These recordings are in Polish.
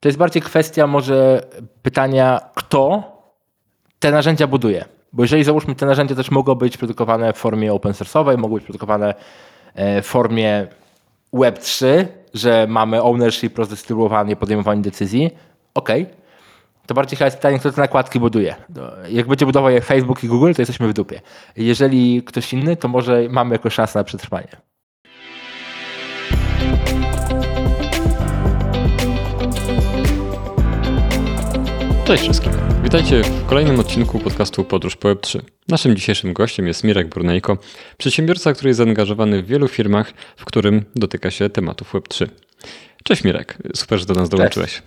To jest bardziej kwestia może pytania, kto te narzędzia buduje. Bo jeżeli załóżmy, te narzędzia też mogą być produkowane w formie open source'owej, mogą być produkowane e, w formie Web3, że mamy ownership, rozdystrybuowanie, podejmowanie decyzji, ok. To bardziej chyba jest pytanie, kto te nakładki buduje. Jak będzie budował je Facebook i Google, to jesteśmy w dupie. Jeżeli ktoś inny, to może mamy jakąś szansę na przetrwanie. Cześć wszystkim. Witajcie w kolejnym odcinku podcastu Podróż po Web3. Naszym dzisiejszym gościem jest Mirek Burnejko, przedsiębiorca, który jest zaangażowany w wielu firmach, w którym dotyka się tematów Web3. Cześć Mirek, super, że do nas dołączyłeś. Cześć.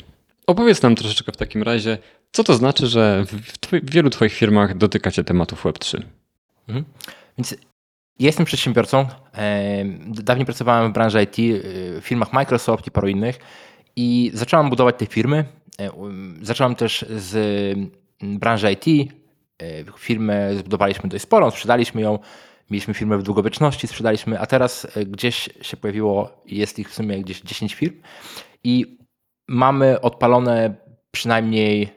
Opowiedz nam troszeczkę w takim razie, co to znaczy, że w, twoi, w wielu Twoich firmach dotykacie tematów Web3. Mhm. Więc jestem przedsiębiorcą. Dawniej pracowałem w branży IT, w firmach Microsoft i paru innych i zacząłem budować te firmy zacząłem też z mm, branży IT. E, firmę zbudowaliśmy dość sporą, sprzedaliśmy ją. Mieliśmy firmę w długowieczności, sprzedaliśmy, a teraz e, gdzieś się pojawiło, jest ich w sumie gdzieś 10 firm i mamy odpalone przynajmniej,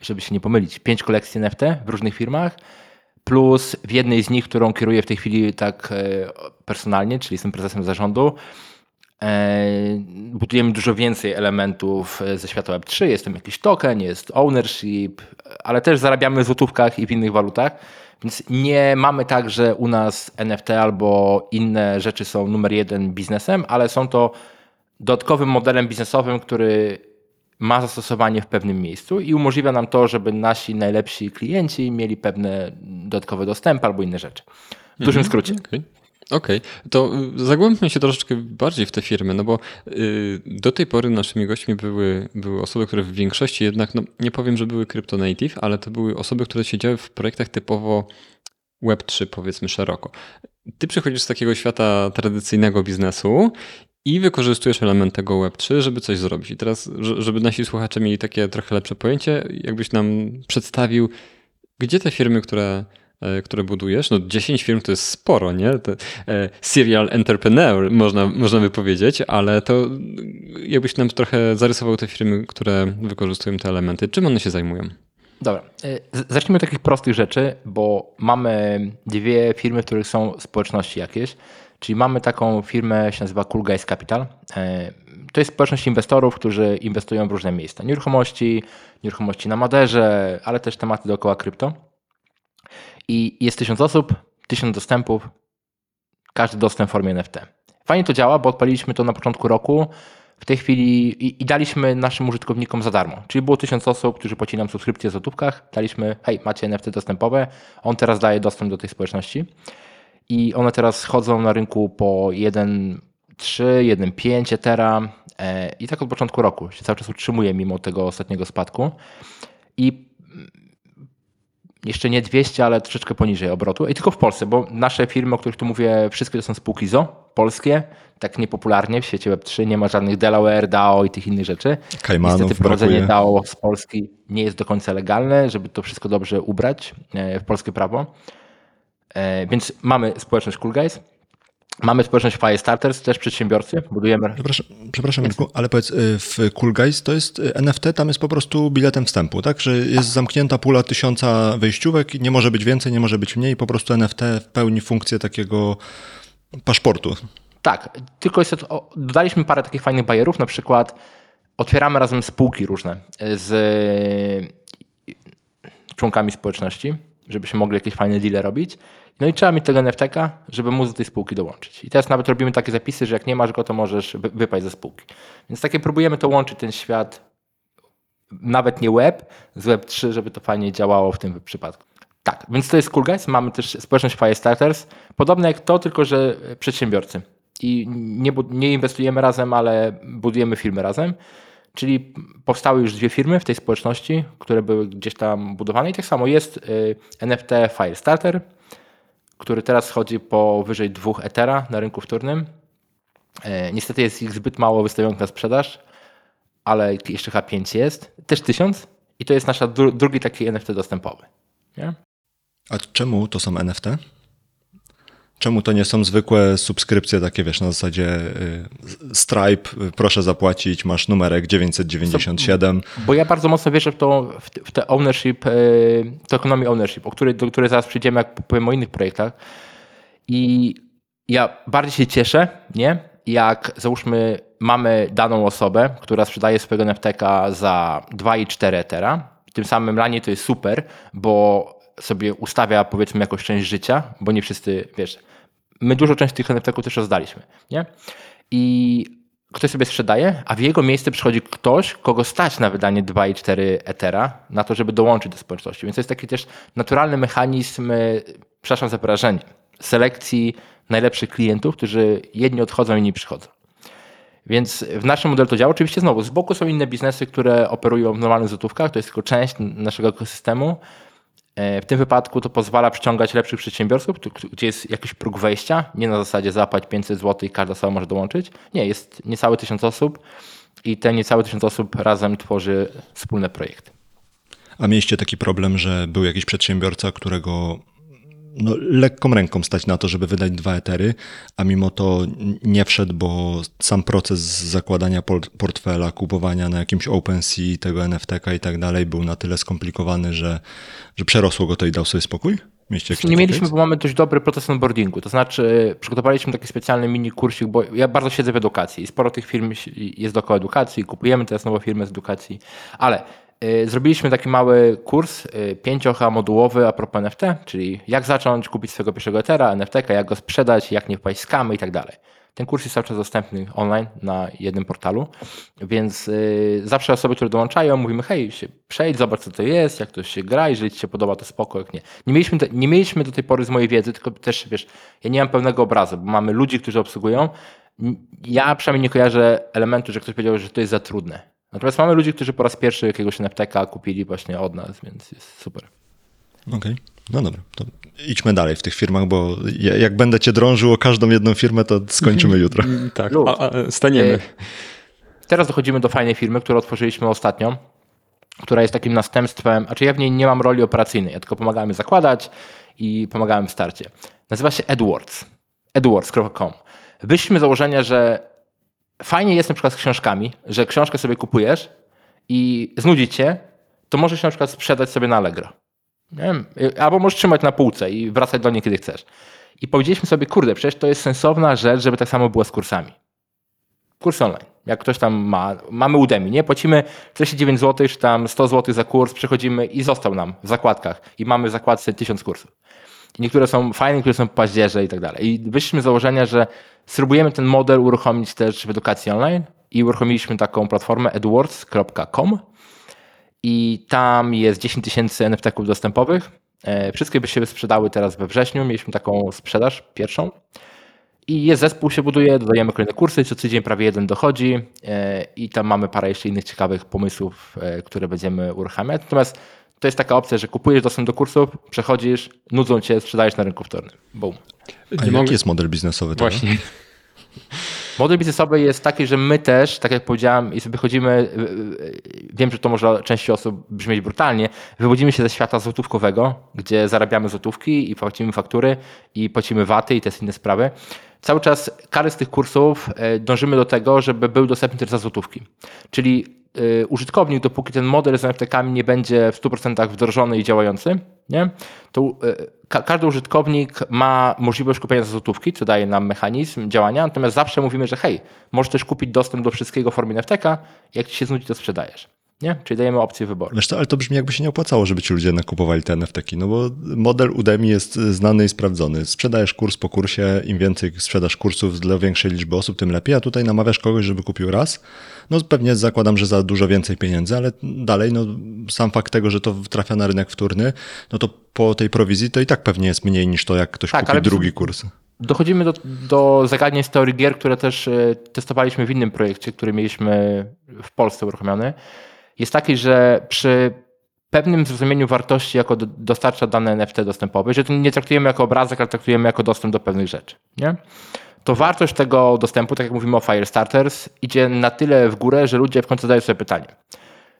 żeby się nie pomylić, 5 kolekcji NFT w różnych firmach, plus w jednej z nich, którą kieruję w tej chwili tak personalnie, czyli jestem prezesem zarządu, E, budujemy dużo więcej elementów e, ze świata Web3. Jest tam jakiś token, jest ownership, ale też zarabiamy w złotówkach i w innych walutach. Więc nie mamy tak, że u nas NFT albo inne rzeczy są numer jeden biznesem, ale są to dodatkowym modelem biznesowym, który ma zastosowanie w pewnym miejscu i umożliwia nam to, żeby nasi najlepsi klienci mieli pewne dodatkowe dostępy albo inne rzeczy. W dużym mhm. skrócie. Okay. Okej, okay. to y, zagłębmy się troszeczkę bardziej w te firmy, no bo y, do tej pory naszymi gośćmi były, były osoby, które w większości jednak, no nie powiem, że były crypto native, ale to były osoby, które siedziały w projektach typowo Web3, powiedzmy szeroko. Ty przychodzisz z takiego świata tradycyjnego biznesu i wykorzystujesz element tego Web3, żeby coś zrobić. I teraz, żeby nasi słuchacze mieli takie trochę lepsze pojęcie, jakbyś nam przedstawił, gdzie te firmy, które które budujesz. No 10 firm to jest sporo, nie? To, e, serial entrepreneur można, można by powiedzieć, ale to jakbyś nam trochę zarysował te firmy, które wykorzystują te elementy. Czym one się zajmują? Dobra, e, zacznijmy od takich prostych rzeczy, bo mamy dwie firmy, w których są społeczności jakieś. Czyli mamy taką firmę, się nazywa Cool Guys Capital. To jest społeczność inwestorów, którzy inwestują w różne miejsca. Nieruchomości, nieruchomości na Maderze, ale też tematy dookoła krypto. I jest tysiąc osób, tysiąc dostępów, każdy dostęp w formie NFT. Fajnie to działa, bo odpaliliśmy to na początku roku. W tej chwili i, i daliśmy naszym użytkownikom za darmo. Czyli było tysiąc osób, którzy płacili nam subskrypcję w złotówkach. Daliśmy, hej, macie NFT dostępowe. On teraz daje dostęp do tej społeczności. I one teraz chodzą na rynku po 1,3, 1,5 Ethera. E, I tak od początku roku się cały czas utrzymuje mimo tego ostatniego spadku. I jeszcze nie 200, ale troszeczkę poniżej obrotu. I tylko w Polsce, bo nasze firmy, o których tu mówię, wszystkie to są spółki ZO, polskie, tak niepopularnie w świecie Web3, nie ma żadnych Delaware, DAO i tych innych rzeczy. Kajmanów Niestety wprowadzenie DAO z Polski nie jest do końca legalne, żeby to wszystko dobrze ubrać e, w polskie prawo. E, więc mamy społeczność Cool Guys, Mamy społeczność Firestarters, też przedsiębiorcy, budujemy. Przepraszam, przepraszam ale powiedz, y, w Cool Guys to jest y, NFT, tam jest po prostu biletem wstępu, tak? Że jest zamknięta pula tysiąca wejściówek nie może być więcej, nie może być mniej, po prostu NFT pełni funkcję takiego paszportu. Tak, tylko jest, dodaliśmy parę takich fajnych bajerów, na przykład otwieramy razem spółki różne z członkami społeczności, żebyśmy mogli jakieś fajne deale robić. No i trzeba mieć tego NFTka, żeby móc do tej spółki dołączyć. I teraz nawet robimy takie zapisy, że jak nie masz go, to możesz wypaść ze spółki. Więc takie próbujemy to łączyć, ten świat, nawet nie web, z web 3, żeby to fajnie działało w tym przypadku. Tak, więc to jest Cool Guys. Mamy też społeczność Firestarters, podobne jak to, tylko że przedsiębiorcy. I nie, nie inwestujemy razem, ale budujemy firmy razem. Czyli powstały już dwie firmy w tej społeczności, które były gdzieś tam budowane. I tak samo jest y, NFT Firestarter, który teraz chodzi po wyżej dwóch Ethera na rynku wtórnym. E, niestety jest ich zbyt mało wystawionych na sprzedaż, ale jeszcze H5 jest. Też 1000 i to jest nasza dru drugi taki NFT dostępowy. Nie? A czemu to są NFT? Czemu to nie są zwykłe subskrypcje takie, wiesz, na zasadzie y, Stripe, y, proszę zapłacić, masz numerek 997. Bo ja bardzo mocno wierzę w, to, w te- w ownership, e, to ekonomię ownership, o której, do której zaraz przyjdziemy, jak powiem o innych projektach. I ja bardziej się cieszę, nie? Jak załóżmy, mamy daną osobę, która sprzedaje swojego NFTK za 2,4 Ethera. Tym samym dla niej to jest super, bo sobie ustawia powiedzmy jakąś część życia, bo nie wszyscy, wiesz, my dużo części tych NFT-ków też rozdaliśmy, nie? I ktoś sobie sprzedaje, a w jego miejsce przychodzi ktoś, kogo stać na wydanie 2,4 Ethera, na to, żeby dołączyć do społeczności. Więc to jest taki też naturalny mechanizm, y, przepraszam za wyrażenie, selekcji najlepszych klientów, którzy jedni odchodzą, inni przychodzą. Więc w naszym modelu to działa. Oczywiście znowu, z boku są inne biznesy, które operują w normalnych złotówkach, to jest tylko część naszego ekosystemu. E, W tym wypadku to pozwala przyciągać lepszych przedsiębiorców, gdzie jest jakiś próg wejścia, nie na zasadzie zapłać 500 zł i każda osoba może dołączyć. Nie, jest niecałe 1000 osób i te niecałe 1000 osób razem tworzy wspólny projekt. A mieliście taki problem, że był jakiś przedsiębiorca, którego no, lekką ręką stać na to, żeby wydać dwa etery, a mimo to nie wszedł, bo sam proces zakładania por- portfela, kupowania na jakimś OpenSea, tego NFTK i tak dalej był na tyle skomplikowany, że, że przerosło go to i dał sobie spokój? Nie mieliśmy, bo mamy dość dobry proces onboardingu. To znaczy, przygotowaliśmy taki specjalny mini kursik, bo ja bardzo siedzę w edukacji i sporo tych firm jest dookoła edukacji. Kupujemy teraz nowe firmy z edukacji, ale zrobiliśmy taki mały kurs y, pięciocha modułowy a propos NFT, czyli jak zacząć kupić swojego pierwszego Ethera, NFT, jak go sprzedać, jak nie wpaść skamy i tak dalej. Ten kurs jest cały czas dostępny online na jednym portalu, więc y, zawsze osoby, które dołączają, mówimy, hej, się przejdź, zobacz co to jest, jak to się gra, jeżeli ci się podoba, to spoko, jak nie. Nie mieliśmy, te, nie mieliśmy do tej pory z mojej wiedzy, tylko też, wiesz, ja nie mam pełnego obrazu, bo mamy ludzi, którzy obsługują. Ja przynajmniej nie kojarzę elementu, że ktoś powiedział, że to jest za trudne. Natomiast mamy ludzi, którzy po raz pierwszy jakiegoś NFTK kupili właśnie od nas, więc jest super. Okej, no dobra, to idźmy dalej w tych firmach, bo ja- jak będę cię drążył o każdą jedną firmę, to skończymy jutro. Tak, a, a, staniemy. Y, Teraz dochodzimy do fajnej firmy, którą otworzyliśmy ostatnio, która jest takim następstwem, a czy ja w niej nie mam roli operacyjnej, ja tylko pomagałem zakładać i pomagałem w starcie. Nazywa się AdWords. AdWords.com. Wyszliśmy z założenia, że fajnie jest na przykład z książkami, że książkę sobie kupujesz i znudzi cię, to możesz na przykład sprzedać sobie na Allegro. Y, albo możesz trzymać na półce i wracać do niej, kiedy chcesz. I powiedzieliśmy sobie, kurde, przecież to jest sensowna rzecz, żeby tak samo było z kursami kurs online. Jak ktoś tam ma, mamy Udemy, nie? Płacimy 49 zł, czy tam 100 zł za kurs, przechodzimy i został nam w zakładkach. I mamy w zakładce 1000 kursów. Niektóre są fajne, niektóre są paździerze i tak dalej. I wyszliśmy z założenia, że spróbujemy ten model uruchomić też w edukacji online i uruchomiliśmy taką platformę edwards.com i tam jest 10 tysięcy NFT-ków dostępowych. E, Wszystkie by się sprzedały teraz we wrześniu. Mieliśmy taką sprzedaż pierwszą. I jest zespół się buduje, dodajemy kolejne kursy, co tydzień prawie jeden dochodzi e, i tam mamy parę jeszcze innych ciekawych pomysłów, e, które będziemy uruchamiać. Natomiast to jest taka opcja, że kupujesz dostęp do kursów, przechodzisz, nudzą cię, sprzedajesz na rynku wtórnym. Boom. A jaki mogę... jest model biznesowy tego? Właśnie. Model biznesowy jest taki, że my też, tak jak powiedziałem, i sobie wychodzimy, y, y, wiem, że to może części osób brzmieć brutalnie, wychodzimy się ze świata złotówkowego, gdzie zarabiamy złotówki i płacimy faktury i płacimy waty i te inne sprawy. Cały czas każdy z tych kursów y, dążymy do tego, żeby był dostępny też za złotówki. Czyli y, użytkownik, dopóki ten model z NFT-kami nie będzie w 100% wdrożony i działający, nie? to ka- każdy użytkownik ma możliwość kupienia za złotówki, co daje nam mechanizm działania, natomiast zawsze mówimy, że hej, możesz też kupić dostęp do wszystkiego w formie NFT-ka, jak ci się znudzi, to sprzedajesz. Nie? Czyli dajemy opcję wyboru. Co, ale to brzmi jakby się nie opłacało, żeby ci ludzie nakupowali te NFT-ki, no bo model Udemy jest znany i sprawdzony. Sprzedajesz kurs po kursie, im więcej sprzedasz kursów dla większej liczby osób, tym lepiej, a tutaj namawiasz kogoś, żeby kupił raz. No pewnie zakładam, że za dużo więcej pieniędzy, ale dalej, no sam fakt tego, że to trafia na rynek wtórny, no to po tej prowizji to i tak pewnie jest mniej niż to, jak ktoś Tak, kupi drugi kurs. Dochodzimy do, do zagadnień z teorii gier, które też e, testowaliśmy w innym projekcie, który mieliśmy w Polsce uruchomiony. Jest taki, że przy pewnym zrozumieniu wartości, jako do, dostarcza dane NFT dostępowe, że to nie traktujemy jako obrazek, ale traktujemy jako dostęp do pewnych rzeczy. Nie? To wartość tego dostępu, tak jak mówimy o Firestarters, idzie na tyle w górę, że ludzie w końcu zadają sobie pytanie.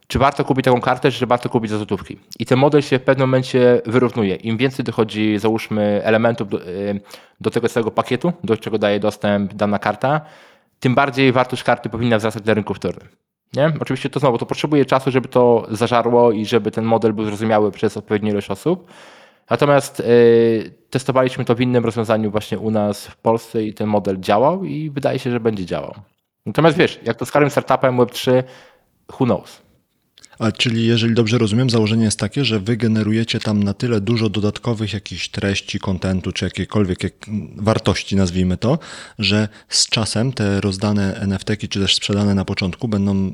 czy warto kupić taką kartę, czy warto kupić za złotówki. I ten model się w pewnym momencie wyrównuje. Im więcej dochodzi, załóżmy, elementów do, y, do tego całego pakietu, do czego daje dostęp dana karta, tym bardziej wartość karty powinna wzrastać na rynku wtórnym. Nie? Oczywiście to znowu, to potrzebuje czasu, żeby to zażarło i żeby ten model był zrozumiały przez odpowiednią ilość osób. Natomiast y, testowaliśmy to w innym rozwiązaniu właśnie u nas w Polsce i ten model działał i wydaje się, że będzie działał. Natomiast wiesz, jak to z każdym startupem Web3, who knows? A czyli jeżeli dobrze rozumiem, założenie jest takie, że wy generujecie tam na tyle dużo dodatkowych jakichś treści, kontentu, czy jakiejkolwiek jak, wartości, nazwijmy to, że z czasem te rozdane NFT-ki, czy też sprzedane na początku będą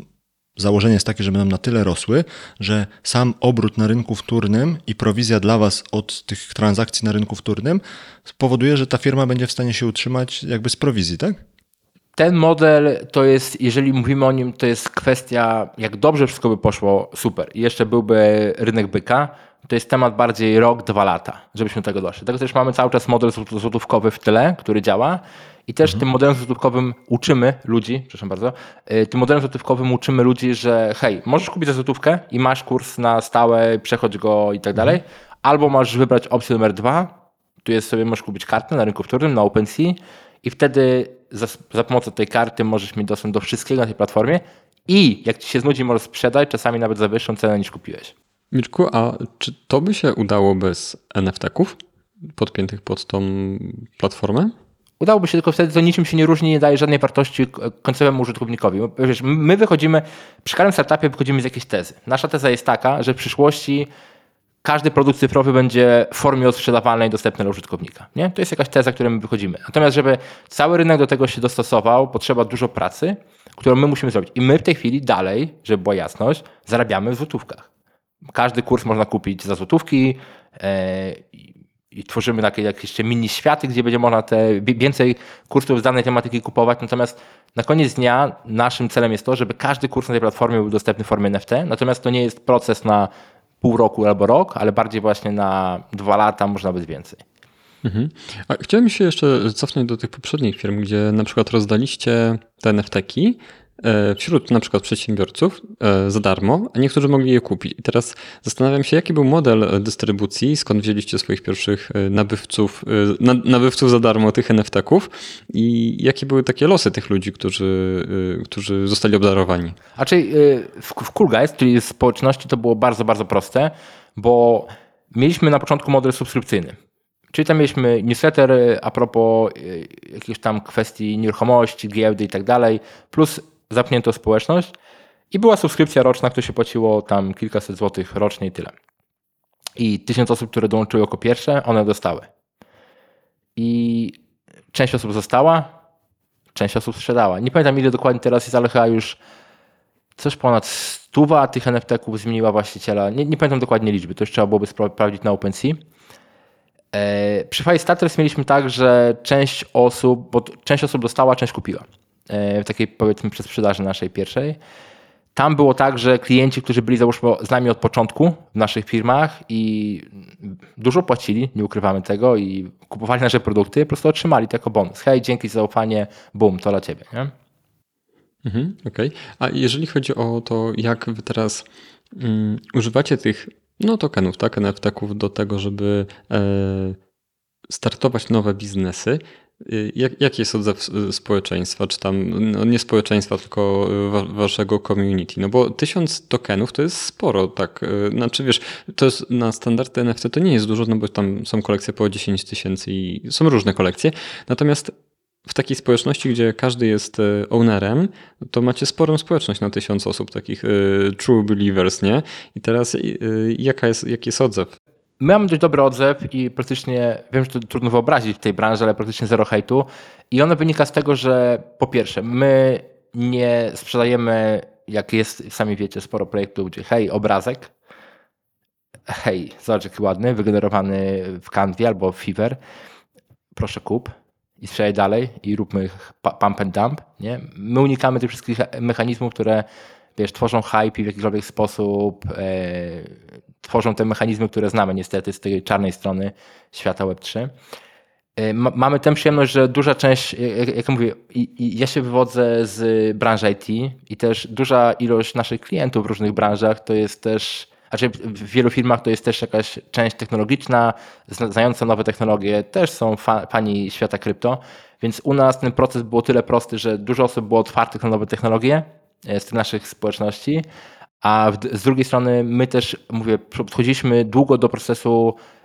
założenie jest takie, że będą na tyle rosły, że sam obrót na rynku wtórnym i prowizja dla Was od tych transakcji na rynku wtórnym spowoduje, że ta firma będzie w stanie się utrzymać jakby z prowizji, tak? Ten model to jest, jeżeli mówimy o nim, to jest kwestia, jak dobrze wszystko by poszło, super. I jeszcze byłby rynek byka, to jest temat bardziej rok, dwa lata, żebyśmy do tego doszli. Dlatego też mamy cały czas model złotówkowy w tyle, który działa. I też tym modelem złotówkowym uczymy ludzi, przepraszam bardzo, y, tym modelem złotówkowym uczymy ludzi, że hej, możesz kupić za złotówkę i masz kurs na stałe, przechodź go i tak dalej, albo masz wybrać opcję numer dwa, tu jest sobie, możesz kupić kartę na rynku wtórnym, na OpenSea. I wtedy za, za pomocą tej karty możesz mieć dostęp do wszystkiego na tej platformie i jak ci się znudzi, możesz sprzedać, czasami nawet za wyższą cenę niż kupiłeś. Mirku, a czy to by się udało bez NFT-ków podpiętych pod tą platformę? Udałoby się tylko wtedy, to niczym się nie różni, nie daje żadnej wartości końcowemu użytkownikowi. Wiesz, my wychodzimy, przy każdym startupie wychodzimy z jakiejś tezy. Nasza teza jest taka, że w przyszłości każdy produkt cyfrowy będzie w formie odsprzedawalnej dostępny dla użytkownika. Nie? To jest jakaś teza, której my wychodzimy. Natomiast, żeby cały rynek do tego się dostosował, potrzeba dużo pracy, którą my musimy zrobić. I my w tej chwili dalej, żeby była jasność, zarabiamy w złotówkach. Każdy kurs można kupić za złotówki e, i tworzymy takie jakieś mini światy, gdzie będzie można te więcej kursów z danej tematyki kupować. Natomiast na koniec dnia naszym celem jest to, żeby każdy kurs na tej platformie był dostępny w formie NFT. Natomiast to nie jest proces na pół roku albo rok, ale bardziej właśnie na dwa lata, może nawet więcej. Mhm. A chciałem się jeszcze cofnąć do tych poprzednich firm, gdzie na przykład rozdaliście te NFT-ki E, wśród na przykład przedsiębiorców e, za darmo, a niektórzy mogli je kupić. I teraz zastanawiam się, jaki był model dystrybucji, skąd wzięliście swoich pierwszych e, nabywców, nabywców za darmo tych NFT-ków i jakie były takie losy tych ludzi, którzy, którzy zostali obdarowani? A czyli w Cool Guys, czyli w społeczności to było bardzo, bardzo proste, bo mieliśmy na początku model subskrypcyjny. Czyli tam mieliśmy newsletter a propos jakichś tam kwestii nieruchomości, giełdy i tak dalej, plus zapnięto społeczność i była subskrypcja roczna, która się płaciło tam kilkaset złotych rocznie i tyle. I tysiąc osób, które dołączyły jako pierwsze, one dostały. I część osób została, część osób sprzedała. Nie pamiętam ile dokładnie teraz jest, ale chyba już coś ponad stuwa tych NFT-ków zmieniła właściciela. Nie, nie pamiętam dokładnie liczby, to już trzeba byłoby sprawdzić na OpenSea. Przy Fire Starters mieliśmy tak, że część osób, bo część osób dostała, część kupiła. E, w takiej powiedzmy sprzedaży naszej pierwszej. Tam było tak, że klienci, którzy byli załóżmy z nami od początku w naszych firmach i dużo płacili, nie ukrywamy tego, i kupowali nasze produkty, po prostu otrzymali to jako bonus. Hej, dzięki za zaufanie, boom, to dla ciebie. Nie? Mhm. Okay. A jeżeli chodzi o to, jak wy teraz um, używacie tych no, tokenów, tak, NFT-ków do tego, żeby e, startować nowe biznesy, jak, jaki jest odzew społeczeństwa, czy tam, no nie społeczeństwa, tylko wa waszego community? No bo tysiąc tokenów to jest sporo, tak. Y, znaczy wiesz, to jest na standardy NFT to nie jest dużo, no bo tam są kolekcje po 10 tysięcy i są różne kolekcje. Natomiast w takiej społeczności, gdzie każdy jest y, ownerem, to macie sporą społeczność na tysiąc osób, takich true believers, nie? I teraz jaka jest, jaki jest odzew? My mamy dość dobry odzew i praktycznie, wiem, że to trudno wyobrazić w tej branży, ale praktycznie zero hejtu. I ono wynika z tego, że po pierwsze, my nie sprzedajemy, jak jest, sami wiecie, sporo projektów, gdzie hej, obrazek, hej, zobacz jaki ładny, wygenerowany w Canvie albo w Fiverr, proszę kup i sprzedaj dalej i róbmy pump and dump. Nie? My unikamy tych wszystkich mechanizmów, które wiesz, tworzą hype i w jakikolwiek sposób e, tworzą te mechanizmy, które znamy niestety z tej czarnej strony świata Web3. Y, ma- Mamy tę przyjemność, że duża część, jak, jak mówię, i, i ja się wywodzę z branży IT i też duża ilość naszych klientów w różnych branżach to jest też, znaczy w wielu firmach to jest też jakaś część technologiczna, zna- znająca nowe technologie, też są fa- fani świata krypto, więc u nas ten proces był tyle prosty, że dużo osób było otwartych na nowe technologie e, z tych naszych społeczności, a z drugiej strony my też, mówię, podchodziliśmy długo do procesu e,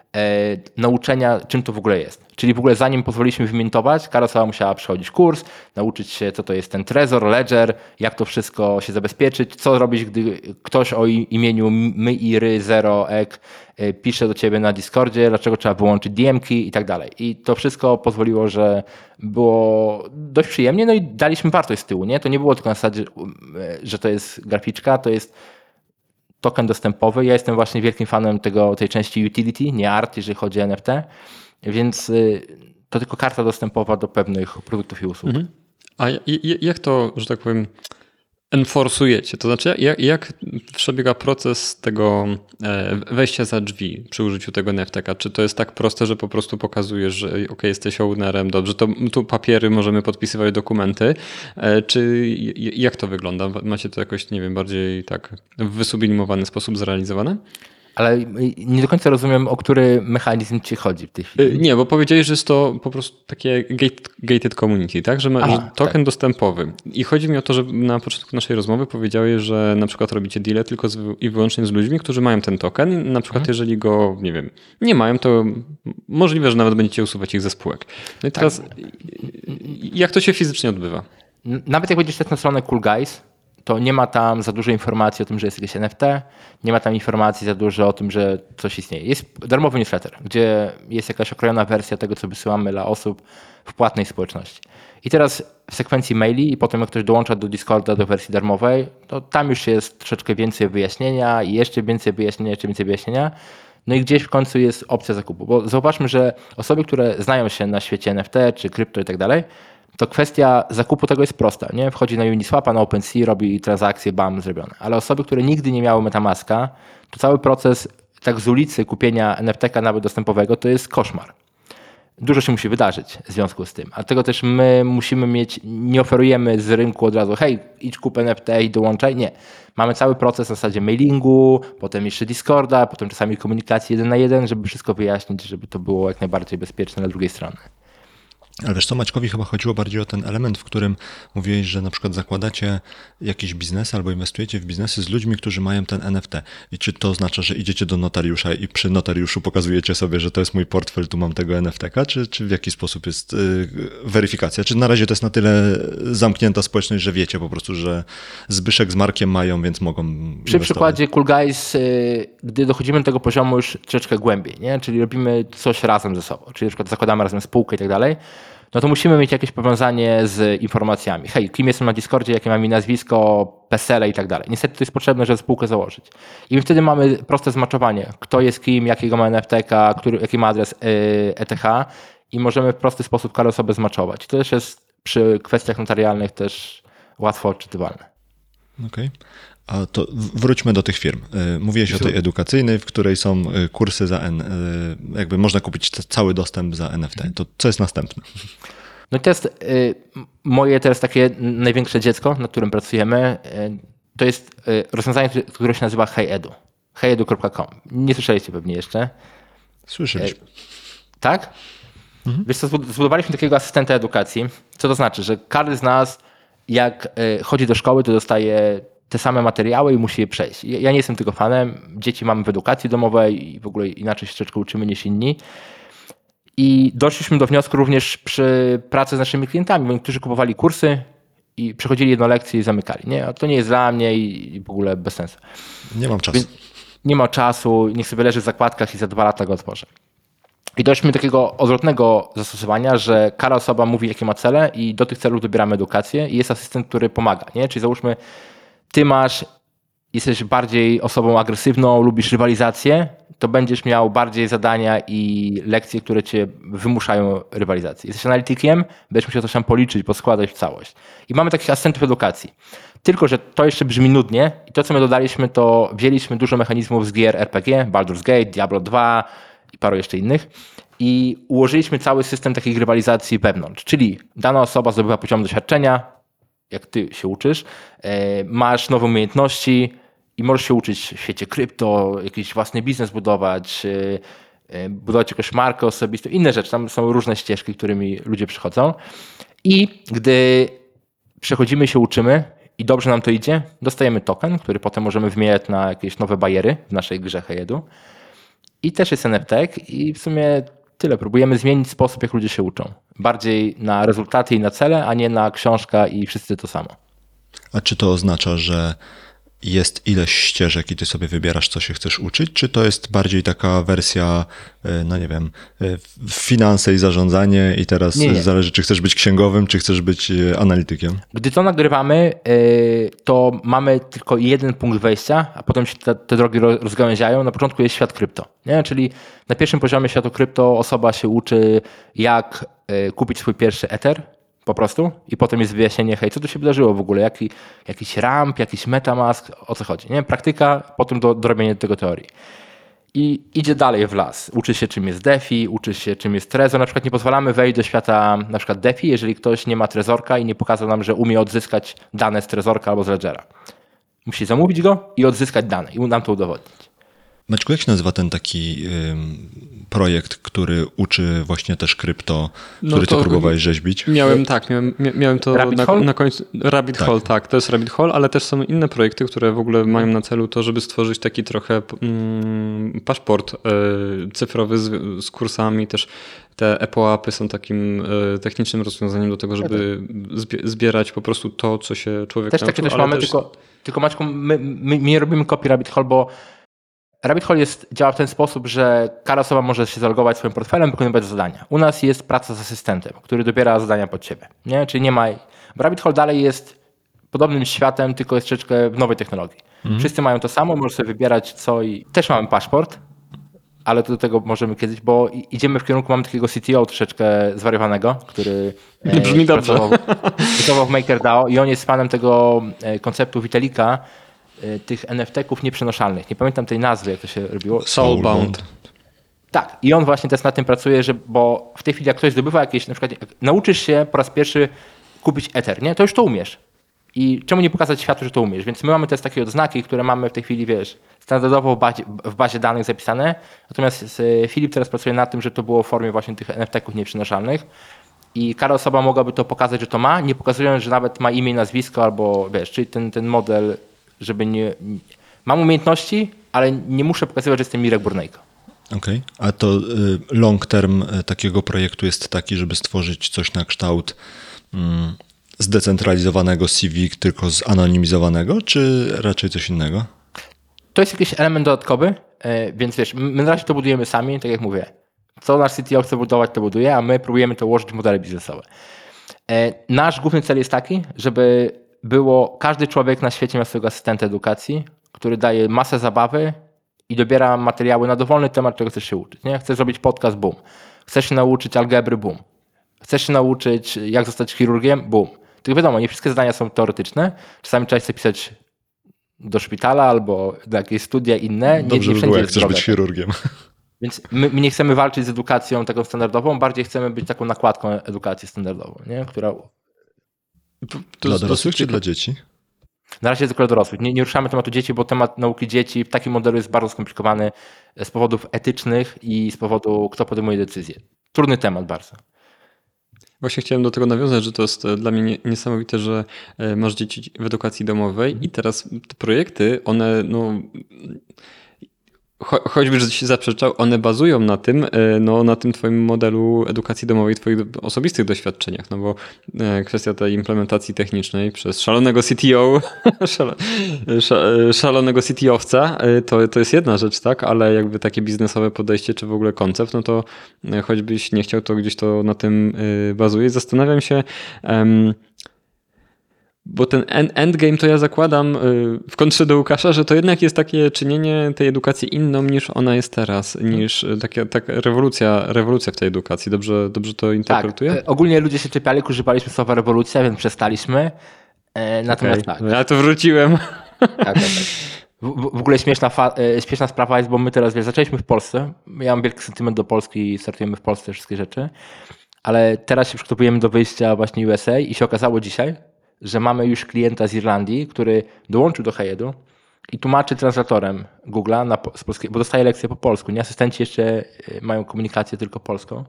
nauczenia, czym to w ogóle jest. Czyli w ogóle zanim pozwoliliśmy wymintować, Karosowa musiała przechodzić kurs, nauczyć się, co to jest ten Trezor, Ledger, jak to wszystko się zabezpieczyć, co robić, gdy ktoś o imieniu my i ry, zero, ek e, pisze do ciebie na Discordzie, dlaczego trzeba wyłączyć DM-ki i tak dalej. I to wszystko pozwoliło, że było dość przyjemnie, no i daliśmy wartość z tyłu, nie? To nie było tylko na zasadzie, e, że to jest graficzka, to jest token dostępowy. Ja jestem właśnie wielkim fanem tego, tej części utility, nie art, jeżeli chodzi o NFT, więc y, to tylko karta dostępowa do pewnych produktów i usług. A ja- i- jak to, że tak powiem, enforcujecie? To znaczy, jak, jak przebiega proces tego e, wejścia za drzwi przy użyciu tego NFTK? Czy to jest tak proste, że po prostu pokazujesz, że ok, jesteś ownerem, dobrze, to tu papiery możemy podpisywać dokumenty, e, czy jak to wygląda? Macie to jakoś, nie wiem, bardziej tak w wysublimowany sposób zrealizowane? Ale nie do końca rozumiem, o który mechanizm ci chodzi w tej chwili. Y, Nie, bo powiedziałeś, że jest to po prostu takie gate, gated community, tak? Że, ma, Aha, że token dostępowy. I chodzi mi o to, że na początku naszej rozmowy powiedziałeś, że na przykład robicie deale tylko z, i wyłącznie z ludźmi, którzy mają ten token. Na przykład jeżeli go, nie wiem, nie mają, to możliwe, że nawet będziecie usuwać ich ze spółek. No i teraz y, y, jak to się fizycznie odbywa? Nawet jak będziesz też na stronę Cool Guys, to nie ma tam za dużo informacji o tym, że jest jakieś NFT, nie ma tam informacji za dużo o tym, że coś istnieje. Jest darmowy newsletter, gdzie jest jakaś okrojona wersja tego, co wysyłamy dla osób w płatnej społeczności. I teraz w sekwencji maili i potem jak ktoś dołącza do Discorda do wersji darmowej, to tam już jest troszeczkę więcej wyjaśnienia i jeszcze więcej wyjaśnienia, jeszcze więcej wyjaśnienia. No i gdzieś w końcu jest opcja zakupu, bo zauważmy, że osoby, które znają się na świecie NFT czy krypto i tak dalej, to kwestia zakupu tego jest prosta. Nie? Wchodzi na Uniswapa, na OpenSea, robi transakcje, bam, zrobione. Ale osoby, które nigdy nie miały Metamaska, to cały proces tak z ulicy kupienia NFT-ka nawet dostępowego to jest koszmar. Dużo się musi wydarzyć w związku z tym. A tego też my musimy mieć, nie oferujemy z rynku od razu, hej, idź kup NFT i dołączaj. Nie. Mamy cały proces na zasadzie mailingu, potem jeszcze Discorda, potem czasami komunikacji jeden na jeden, żeby wszystko wyjaśnić, żeby to było jak najbardziej bezpieczne dla drugiej strony. Ale wiesz co, Maćkowi chyba chodziło bardziej o ten element, w którym mówiłeś, że na przykład zakładacie jakiś biznes albo inwestujecie w biznesy z ludźmi, którzy mają ten NFT. I czy to oznacza, że idziecie do notariusza i przy notariuszu pokazujecie sobie, że to jest mój portfel, tu mam tego NFT-ka, czy, czy w jaki sposób jest y, weryfikacja? Czy na razie to jest na tyle zamknięta społeczność, że wiecie po prostu, że Zbyszek z Markiem mają, więc mogą Przy inwestować? przykładzie Cool Guys, y, gdy dochodzimy do tego poziomu już troszeczkę głębiej, nie? czyli robimy coś razem ze sobą, czyli na przykład zakładamy razem spółkę i tak dalej, no to musimy mieć jakieś powiązanie z informacjami. Hej, kim jestem na Discordzie, jakie mam imię, nazwisko, PESEL i tak dalej. Niestety to jest potrzebne, żeby spółkę założyć. I wtedy mamy proste zmaczowanie, kto jest kim, jakiego ma NFT-ka, który, jaki ma adres y, ETH i możemy w prosty sposób każdą osobę zmaczować. To też jest przy kwestiach notarialnych też łatwo odczytywalne. Okej. A to wróćmy do tych firm. Y, Mówiłeś o tej edukacyjnej, w której są y, kursy za N, y, jakby można kupić ca- cały dostęp za NFT. To co jest następne? No i y, moje teraz takie największe dziecko, nad którym pracujemy. To jest rozwiązanie, które- się nazywa HeyEdu. heyedu.com. Nie słyszeliście pewnie jeszcze. Słyszeliśmy. Tak? Wiesz co, zbud- zbudowaliśmy takiego asystenta edukacji. Co to znaczy? Że każdy z nas, jak chodzi do szkoły, to dostaje te same materiały i musi je przejść. Ja nie jestem tego fanem. Dzieci mamy w edukacji domowej i w ogóle inaczej się troszeczkę uczymy niż inni. I doszliśmy do wniosku również przy pracy z naszymi klientami, bo niektórzy kupowali kursy i przechodzili jedną lekcję i zamykali. Nie, to nie jest dla mnie i w ogóle bez sensu. Nie mam czasu. Nie ma czasu, niech sobie leży w zakładkach i za dwa lata go otworzę. I doszliśmy do takiego odwrotnego zastosowania, że każda osoba mówi, jakie ma cele i do tych celów dobieramy edukację i jest asystent, który pomaga. Nie? Czyli załóżmy, ty masz, jesteś bardziej osobą agresywną, lubisz rywalizację, to będziesz miał bardziej zadania i lekcje, które cię wymuszają rywalizację. Jesteś analitykiem, będziesz musiał coś tam policzyć, poskładać w całość. I mamy takich asystentów edukacji. Tylko, że to jeszcze brzmi nudnie i to, co my dodaliśmy, to wzięliśmy dużo mechanizmów z gier RPG, Baldur's Gate, Diablo 2 i paru jeszcze innych i ułożyliśmy cały system takiej rywalizacji wewnątrz. Czyli dana osoba zdobywa poziom doświadczenia, jak ty się uczysz, e, masz nowe umiejętności i możesz się uczyć w świecie krypto, jakiś własny biznes budować, e, e, budować jakąś markę osobistą, inne rzeczy. Tam są różne ścieżki, którymi ludzie przychodzą. I gdy przechodzimy się uczymy i dobrze nam to idzie, dostajemy token, który potem możemy wymieniać na jakieś nowe bariery w naszej grze Hejedu. I też jest NFT i w sumie tyle. Próbujemy zmienić sposób, jak ludzie się uczą. Bardziej na rezultaty i na cele, a nie na książka i wszyscy to samo. A czy to oznacza, że jest ileś ścieżek i ty sobie wybierasz, co się chcesz uczyć, czy to jest bardziej taka wersja, e, no nie wiem, e, finanse i zarządzanie i teraz Nie, nie. zależy, czy chcesz być księgowym, czy chcesz być e, analitykiem? Gdy to nagrywamy, to mamy tylko jeden punkt wejścia, a potem się te, te drogi ro- rozgałęziają. Na początku jest świat krypto. Nie? Czyli na pierwszym poziomie światu krypto osoba się uczy, jak kupić swój pierwszy Ether po prostu i potem jest wyjaśnienie, hej, co tu się wydarzyło w ogóle, Jaki, jakiś ramp, jakiś metamask, o co chodzi. Nie? Praktyka, potem do, dorobienie tego teorii. I idzie dalej w las. Uczy się, czym jest DeFi, uczy się, czym jest Trezor. Na przykład nie pozwalamy wejść do świata na przykład DeFi, jeżeli ktoś nie ma Trezorka i nie pokazał nam, że umie odzyskać dane z Trezorka albo z Ledgera. Musi zamówić go i odzyskać dane i nam to udowodnić. Maćku, jak się nazywa ten taki ym, projekt, który uczy właśnie też krypto, No który ty to- próbowałeś rzeźbić? Miałem tak, miałem, mia- miałem to Rabbit na, Hole? na końcu. Rabbit Tak. Hole, tak, to jest Rabbit Hole, ale też są inne projekty, które w ogóle mają na celu to, żeby stworzyć taki trochę mm, paszport e, cyfrowy z, z kursami. Też te EPO-apy są takim e, technicznym rozwiązaniem do tego, żeby zbie- zbierać po prostu to, co się człowiek Też nauczył, takie też mamy, tylko, tylko Maćku, my, my, my nie robimy kopii Rabbit Hole, bo Rabbit Hole jest, działa w ten sposób, że każda osoba może się zalogować swoim portfelem, wykonywać zadania. U nas jest praca z asystentem, który dobiera zadania pod ciebie. Nie? Czyli nie ma. Bo Rabbit Hole dalej jest podobnym światem, tylko jest troszeczkę w nowej technologii. Wszyscy mają to samo, możesz sobie wybierać co i. Też mamy paszport, ale to do tego możemy kiedyś, bo idziemy w kierunku, mamy takiego CTO troszeczkę zwariowanego, który e, Brzmi dobrze. pracował, pracował w MakerDAO i on jest fanem tego e, konceptu Vitalika, e, tych NFT-ków nieprzenoszalnych. Nie pamiętam tej nazwy, jak to się robiło. Soulbound. Tak, i on właśnie też nad tym pracuje, że, bo w tej chwili jak ktoś zdobywa jakieś, na przykład jak nauczysz się po raz pierwszy kupić Ether, nie? to już to umiesz. I czemu nie pokazać światu, że to umiesz? Więc my mamy też takie odznaki, które mamy w tej chwili, wiesz, standardowo w bazie, w bazie danych zapisane. Natomiast e, Filip teraz pracuje nad tym, że to było w formie właśnie tych NFT-ków nieprzenoszalnych. I każda osoba mogłaby to pokazać, że to ma, nie pokazując, że nawet ma imię nazwisko, albo wiesz, czyli ten, ten model, żeby nie. Mam umiejętności, ale nie muszę pokazywać, że jestem Mirek Burnejko. Okej. A to y, long term y, takiego projektu jest taki, żeby stworzyć coś na kształt mm, zdecentralizowanego CV, tylko zanonimizowanego, czy raczej coś innego? To jest jakiś element dodatkowy, e, więc wiesz, my na razie to budujemy sami, tak jak mówię. Co nasz CTO chce budować, to buduje, a my próbujemy to ułożyć w modele biznesowe. E, Nasz główny cel jest taki, żeby było, każdy człowiek na świecie miał swojego asystenta edukacji, który daje masę zabawy i dobiera materiały na dowolny temat, czego chcesz się uczyć. Nie? Chcesz zrobić podcast, boom. Chcesz się nauczyć algebry, boom. Chcesz się nauczyć, jak zostać chirurgiem, boom. Tylko wiadomo, nie wszystkie zadania są teoretyczne. Czasami trzeba się pisać do szpitala albo do jakieś studia inne. Nie, Dobrze nie by wszędzie było, jak chcesz być chirurgiem. Więc my, my nie chcemy walczyć z edukacją taką standardową, bardziej chcemy być taką nakładką edukacji standardową, nie? która To- Dla dorosłych czy dla dzieci? na razie jest tylko dla dorosłych. Nie, nie ruszamy tematu dzieci, bo temat nauki dzieci w takim modelu jest bardzo skomplikowany z powodów etycznych i z powodu, kto podejmuje decyzje. Trudny temat bardzo. Właśnie chciałem do tego nawiązać, że to jest e, dla mnie nie- niesamowite, że e, masz dzieci w edukacji domowej i teraz te projekty, one no cho- choćby, że się zaprzeczał, one bazują na tym, e, no, na tym twoim modelu edukacji domowej, twoich osobistych doświadczeniach, no bo e, kwestia tej implementacji technicznej przez szalonego CTO, sza- szalonego CTO-wca, e, to, to jest jedna rzecz, tak, ale jakby takie biznesowe podejście, czy w ogóle koncept, no to e, choćbyś nie chciał, to gdzieś to na tym e, bazuje. Zastanawiam się, em, bo ten end- endgame to ja zakładam y, w kontrze do Łukasza, że to jednak jest takie czynienie tej edukacji inną niż ona jest teraz, niż y, taka, taka rewolucja, rewolucja w tej edukacji. Dobrze, dobrze to Tak, interpretuję? e, ogólnie ludzie się czepiali, używaliśmy słowa rewolucja, więc przestaliśmy. E, Natomiast Okej. tak, Ja to wróciłem. tak, tak, tak. W, w ogóle śmieszna, fa- śmieszna sprawa jest, bo my teraz wiesz, zaczęliśmy w Polsce. Ja mam wielki sentyment do Polski i startujemy w Polsce wszystkie rzeczy. Ale teraz się przygotowujemy do wyjścia właśnie USA i się okazało dzisiaj, że mamy już klienta z Irlandii, który dołączył do Hejedu i tłumaczy translatorem Google'a na, z polskiego, bo dostaje lekcje po polsku. Nie asystenci jeszcze e, mają komunikację tylko polską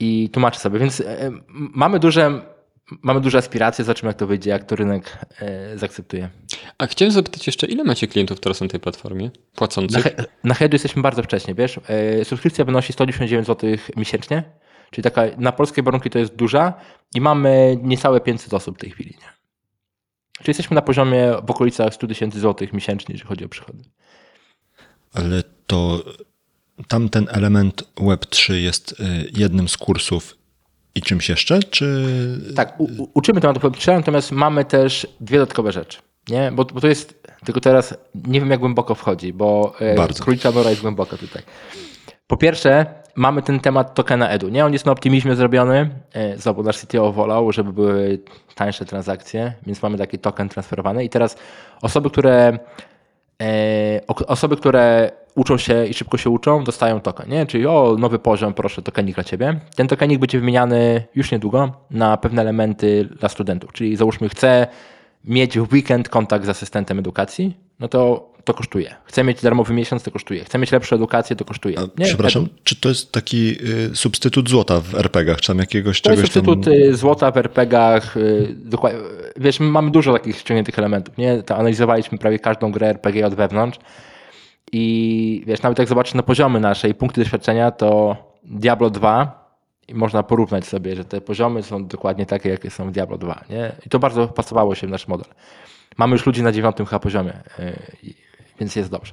i tłumaczy sobie. Więc e, mamy duże, mamy duże aspiracje, zobaczymy jak to wyjdzie, jak to rynek e, zaakceptuje. A chciałem zapytać jeszcze, ile macie klientów teraz na tej platformie? Na, Płacących? he, na Headu jesteśmy bardzo wcześnie, wiesz. E, subskrypcja wynosi 199 zł miesięcznie, czyli taka na polskie warunki to jest duża i mamy niecałe 500 osób w tej chwili. Nie? Czyli jesteśmy na poziomie w okolicach 100 tysięcy złotych miesięcznie, jeżeli chodzi o przychody. Ale to tamten element Web3 jest y, jednym z kursów i czymś jeszcze, czy... Tak, u, uczymy tematu Web3, natomiast mamy też dwie dodatkowe rzeczy. Nie? Bo, bo to jest, tylko teraz nie wiem jak głęboko wchodzi, bo e, Bardzo. królicza nora jest głęboka tutaj. Po pierwsze, mamy ten temat tokena edu. Nie, on jest na optymizmie zrobiony. E, Znowu nasz CTO wolał, żeby były tańsze transakcje, więc mamy taki token transferowany. I teraz osoby, które e, osoby, które uczą się i szybko się uczą, dostają token. Nie? Czyli o, nowy poziom, proszę, tokenik dla ciebie. Ten tokenik będzie wymieniany już niedługo na pewne elementy dla studentów. Czyli załóżmy, chcę mieć w weekend kontakt z asystentem edukacji, no to to kosztuje. Chcę mieć darmowy miesiąc, to kosztuje. Chcę mieć lepszą edukację, to kosztuje. A, przepraszam, czy to jest taki y, substytut złota w RPG-ach, czy tam jakiegoś To jest czegoś tam... substytut y, złota w RPG-ach. y, dokładnie- Wiesz, my mamy dużo takich ściągniętych elementów. Nie? To analizowaliśmy prawie każdą grę RPG od wewnątrz. I wiesz, nawet jak zobaczysz na poziomy nasze i punkty doświadczenia, to Diablo 2 i można porównać sobie, że te poziomy są dokładnie takie, jakie są w Diablo 2. Nie? I to bardzo pasowało się w nasz model. Mamy już ludzi na dziewiątym chyba poziomie, y, więc jest dobrze.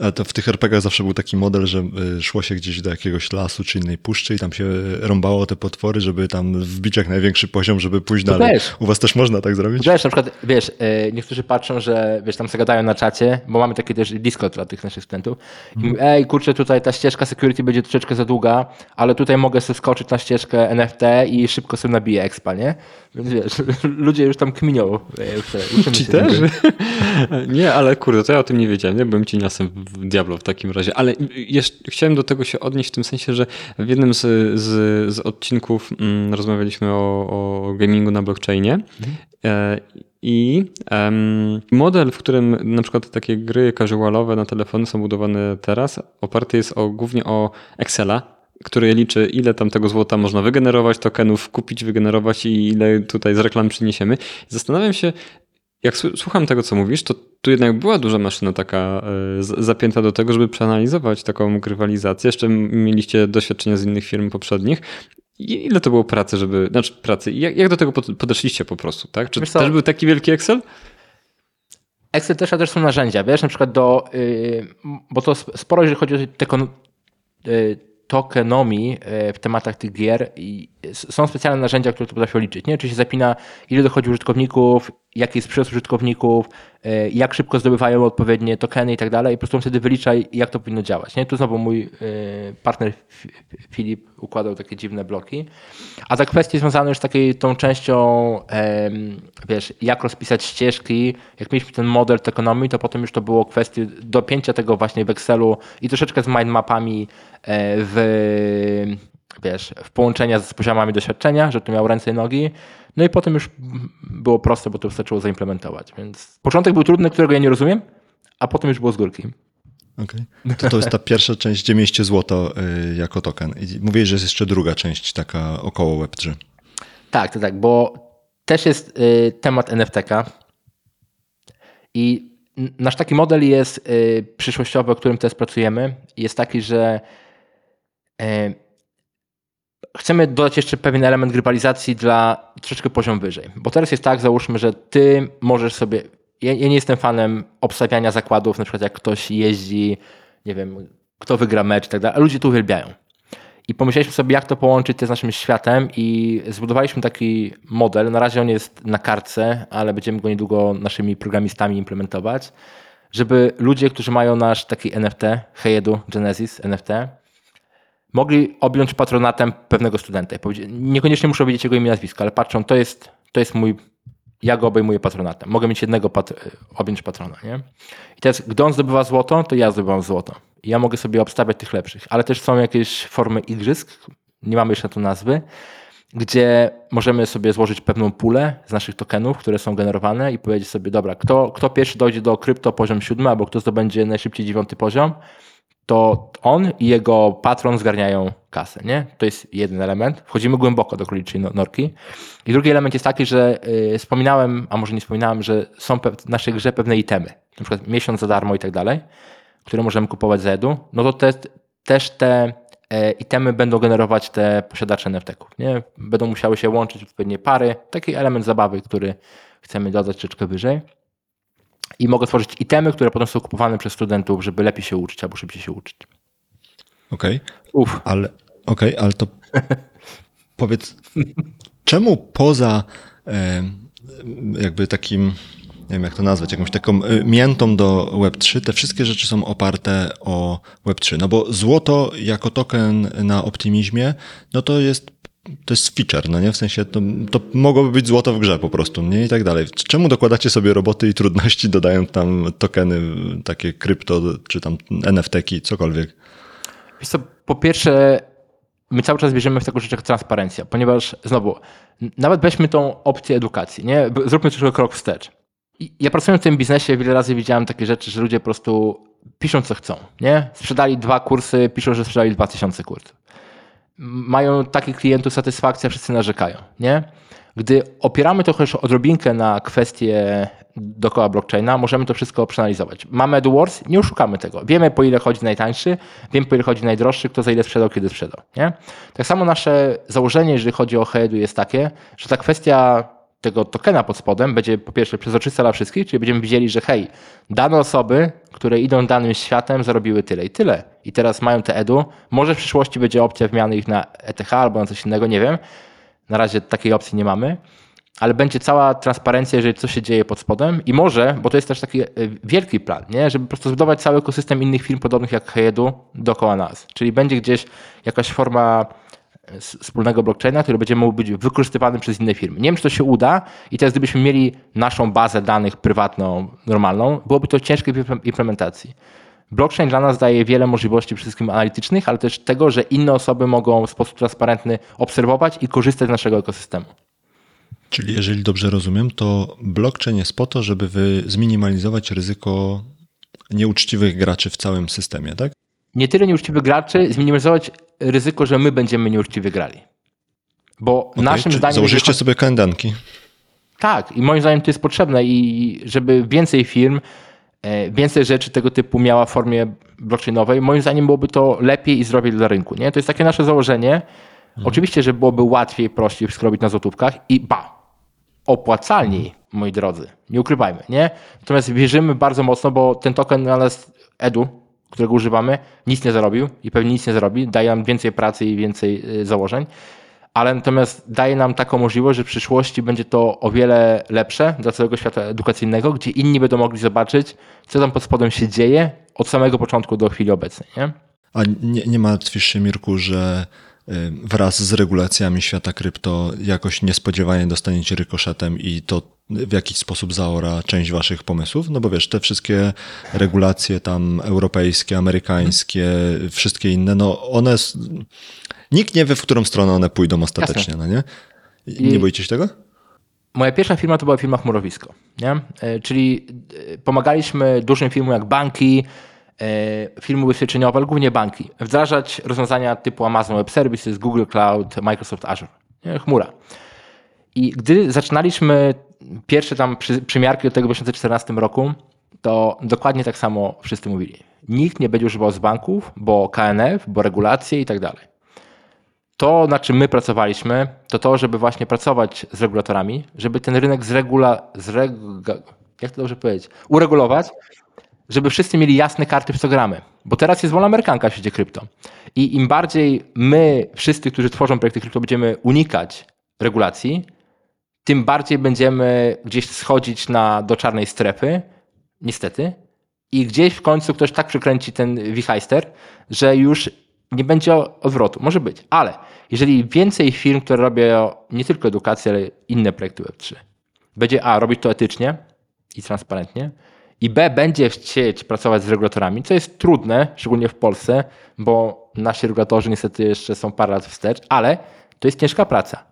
A to w tych RPG-ach zawsze był taki model, że y, szło się gdzieś do jakiegoś lasu czy innej puszczy i tam się rąbało te potwory, żeby tam wbić jak największy poziom, żeby pójść To dalej. też. U was też można tak zrobić? Wiesz, na przykład, wiesz, e, niektórzy patrzą, że wiesz, tam sobie gadają na czacie, bo mamy taki też Discord dla tych naszych studentów. I mówią, ej, kurczę, tutaj ta ścieżka security będzie troszeczkę za długa, ale tutaj mogę sobie skoczyć na ścieżkę NFT i szybko sobie nabiję expa, nie? Więc wiesz, ludzie już tam kminią. e, Już, Cheaterzy? tego. nie, ale kurde, to ja o tym nie wiedziałem. Nie byłem cieniasem w Diablo w takim razie. Ale jeszcze chciałem do tego się odnieść w tym sensie, że w jednym z, z, z odcinków mm, rozmawialiśmy o, o gamingu na blockchainie. E, I em, model, w którym na przykład takie gry casualowe na telefony są budowane teraz, oparty jest o, głównie o Excela, który liczy, ile tam tego złota można wygenerować, tokenów kupić, wygenerować i ile tutaj z reklam przyniesiemy. Zastanawiam się, jak słu- słucham tego, co mówisz, to tu jednak była duża maszyna taka e, zapięta do tego, żeby przeanalizować taką grywalizację. Jeszcze mieliście doświadczenia z innych firm poprzednich. Ile to było pracy, żeby. Znaczy pracy. Jak, jak do tego pod- podeszliście po prostu, tak? Czy też był taki wielki Excel? Excel też, a też są narzędzia, wiesz, na przykład do, y, bo to sp- sporo, jeżeli chodzi o te kon- y, tokenomii y, w tematach tych gier i są specjalne narzędzia, które to potrafią liczyć, nie? Czy się zapina, ile dochodzi użytkowników, jaki jest przyrost użytkowników, y, jak szybko zdobywają odpowiednie tokeny i tak dalej po prostu on wtedy wylicza, jak to powinno działać, nie? Tu znowu mój y, partner Fi- Filip układał takie dziwne bloki, a te kwestie związane już z takiej tą częścią, wiesz, jak rozpisać ścieżki, jak mieliśmy ten model ekonomii, to potem już to było kwestii dopięcia tego właśnie w Excelu i troszeczkę z mindmapami e, w, wiesz, w połączenia z poziomami doświadczenia, że to miało ręce i nogi. No i potem już było proste, bo to wystarczyło zaimplementować. Więc początek był trudny, którego ja nie rozumiem, a potem już było z górki. Okej. To, to jest ta pierwsza część, gdzie mieście złoto y, jako token. I mówiłeś, że jest jeszcze druga część, taka około Web3. Tak, to tak, bo też jest y, temat NFTK i nasz taki model jest y, przyszłościowy, o którym teraz pracujemy. Jest taki, że chcemy dodać jeszcze pewien element grybalizacji dla troszeczkę poziom wyżej. Bo teraz jest tak, załóżmy, że ty możesz sobie. Ja, ja nie jestem fanem obstawiania zakładów, na przykład jak ktoś jeździ, nie wiem, kto wygra mecz i tak dalej, a ludzie to uwielbiają. I pomyśleliśmy sobie, jak to połączyć z naszym światem i zbudowaliśmy taki model. Na razie on jest na kartce, ale będziemy go niedługo naszymi programistami implementować, żeby ludzie, którzy mają nasz taki NFT, Heyedu Genesis NFT, mogli objąć patronatem pewnego studenta. Niekoniecznie muszą wiedzieć jego imię i nazwisko, ale patrzą, to jest, to jest mój ja go obejmuję patronatem. Mogę mieć jednego pat objąć patrona. Nie? I teraz, gdy on zdobywa złoto, to ja zdobywam złoto. I ja mogę sobie obstawiać tych lepszych. Ale też są jakieś formy igrzysk, nie mamy jeszcze na to nazwy, gdzie możemy sobie złożyć pewną pulę z naszych tokenów, które są generowane i powiedzieć sobie, dobra, kto, kto pierwszy dojdzie do krypto poziom siódmy, albo kto zdobędzie najszybciej dziewiąty poziom, to on i jego patron zgarniają kasę, nie? To jest jeden element. Wchodzimy głęboko do króliczej no- norki. I drugi element jest taki, że yy, wspominałem, a może nie wspominałem, że są w naszej grze pewne itemy, na przykład miesiąc za darmo i tak dalej, które możemy kupować z edu, no to te, też te e, itemy będą generować te posiadacze NFT-ków, nie? Będą musiały się łączyć w odpowiednie pary. Taki element zabawy, który chcemy dodać troszeczkę wyżej i mogę tworzyć itemy, które potem są kupowane przez studentów, żeby lepiej się uczyć albo szybciej się uczyć. Okej, Uf. ale, okay, ale to powiedz, czemu poza jakby takim, nie wiem jak to nazwać, jakąś taką e, miętą do Web3, te wszystkie rzeczy są oparte o Web3? No bo złoto jako token na optymizmie, no to jest to jest feature, no nie? W sensie to, to mogłoby być złoto w grze po prostu, nie? I tak dalej. Czemu dokładacie sobie roboty i trudności, dodając tam tokeny, takie krypto, czy tam NFT-ki, cokolwiek? Wiesz co, po pierwsze, my cały czas bierzemy w taką rzecz jak transparencja, ponieważ znowu, nawet weźmy tą opcję edukacji, nie? Zróbmy troszkę krok wstecz. Ja pracując w tym biznesie wiele razy widziałem takie rzeczy, że ludzie po prostu piszą co chcą, nie? Sprzedali dwa kursy, piszą, że sprzedali 2000 kursów mają takich klientów satysfakcja, wszyscy narzekają, nie? Gdy opieramy to też odrobinkę na kwestie dookoła blockchaina, możemy to wszystko przeanalizować. Mamy AdWords, nie oszukamy tego. Wiemy po ile chodzi najtańszy, wiemy po ile chodzi najdroższy, kto za ile sprzedał, kiedy sprzedał. Nie? Tak samo nasze założenie, jeżeli chodzi o HEDU jest takie, że ta kwestia tego tokena pod spodem będzie po pierwsze przezroczysta dla wszystkich, czyli będziemy widzieli, że hej, dane osoby, które idą danym światem zarobiły tyle i tyle i teraz mają te edu, może w przyszłości będzie opcja wymiany ich na ETH albo na coś innego, nie wiem. Na razie takiej opcji nie mamy, ale będzie cała transparencja, jeżeli coś się dzieje pod spodem i może, bo to jest też taki e, wielki plan, nie? żeby po prostu zbudować cały ekosystem innych firm podobnych jak Hejedu dookoła nas. Czyli będzie gdzieś jakaś forma wspólnego blockchaina, który będzie mógł być wykorzystywany przez inne firmy. Nie wiem, czy to się uda i teraz gdybyśmy mieli naszą bazę danych prywatną, normalną, byłoby to ciężkie w implementacji. Blockchain dla nas daje wiele możliwości, przede wszystkim analitycznych, ale też tego, że inne osoby mogą w sposób transparentny obserwować i korzystać z naszego ekosystemu. Czyli jeżeli dobrze rozumiem, to blockchain jest po to, żeby zminimalizować ryzyko nieuczciwych graczy w całym systemie, tak? Nie tyle nieuczciwych graczy, zminimalizować ryzyko, że my będziemy nieuczciwie grali. Bo okay, naszym zdaniem. Założyliście chodzi... sobie kalendanki. Tak, i moim zdaniem to jest potrzebne, i żeby więcej firm, więcej rzeczy tego typu miała w formie blockchainowej, moim zdaniem byłoby to lepiej i zdrowiej dla rynku. Nie? To jest takie nasze założenie. Mhm. Oczywiście, że byłoby łatwiej, prościej wszystko robić na złotówkach i ba, opłacalniej, mhm. moi drodzy. Nie ukrywajmy, nie? Natomiast wierzymy bardzo mocno, bo ten token na nas edu, którego używamy, nic nie zarobił i pewnie nic nie zarobi. Daje nam więcej pracy i więcej y, założeń, ale natomiast daje nam taką możliwość, że w przyszłości będzie to o wiele lepsze dla całego świata edukacyjnego, gdzie inni będą mogli zobaczyć, co tam pod spodem się dzieje od samego początku do chwili obecnej. Nie? A nie, nie martwisz się, Mirku, że wraz z regulacjami świata krypto jakoś niespodziewanie dostaniecie rykoszetem i to w jakiś sposób zaora część waszych pomysłów? No bo wiesz, te wszystkie regulacje tam europejskie, amerykańskie, wszystkie inne, no one, nikt nie wie, w którą stronę one pójdą ostatecznie, Jasne. no nie? Nie boicie się tego? Moja pierwsza firma to była firma Chmurowisko, nie? E, czyli e, pomagaliśmy dużym firmom jak banki, e, firmy ubezpieczeniowe, ale głównie banki, wdrażać rozwiązania typu Amazon Web Services, Google Cloud, Microsoft Azure, nie? chmura. I gdy zaczynaliśmy pierwsze tam przy, przymiarki do tego w 2014 roku, to dokładnie tak samo wszyscy mówili. Nikt nie będzie używał z banków, bo KNF, bo regulacje i tak dalej. To, na czym my pracowaliśmy, to to, żeby właśnie pracować z regulatorami, żeby ten rynek zregula, zrega, jak to dobrze powiedzieć, uregulować, żeby wszyscy mieli jasne karty w co gramy. Bo teraz jest wolna amerykanka w świecie krypto. I im bardziej my, wszyscy, którzy tworzą projekty krypto, będziemy unikać regulacji, tym bardziej będziemy gdzieś schodzić na, do czarnej strefy, niestety, i gdzieś w końcu ktoś tak przykręci ten wichajster, że już nie będzie odwrotu. Może być, ale jeżeli więcej firm, które robią nie tylko edukację, ale inne projekty Web3, będzie A, robić to etycznie i transparentnie, i B, będzie chcieć pracować z regulatorami, co jest trudne, szczególnie w Polsce, bo nasi regulatorzy niestety jeszcze są parę lat wstecz, ale to jest ciężka praca.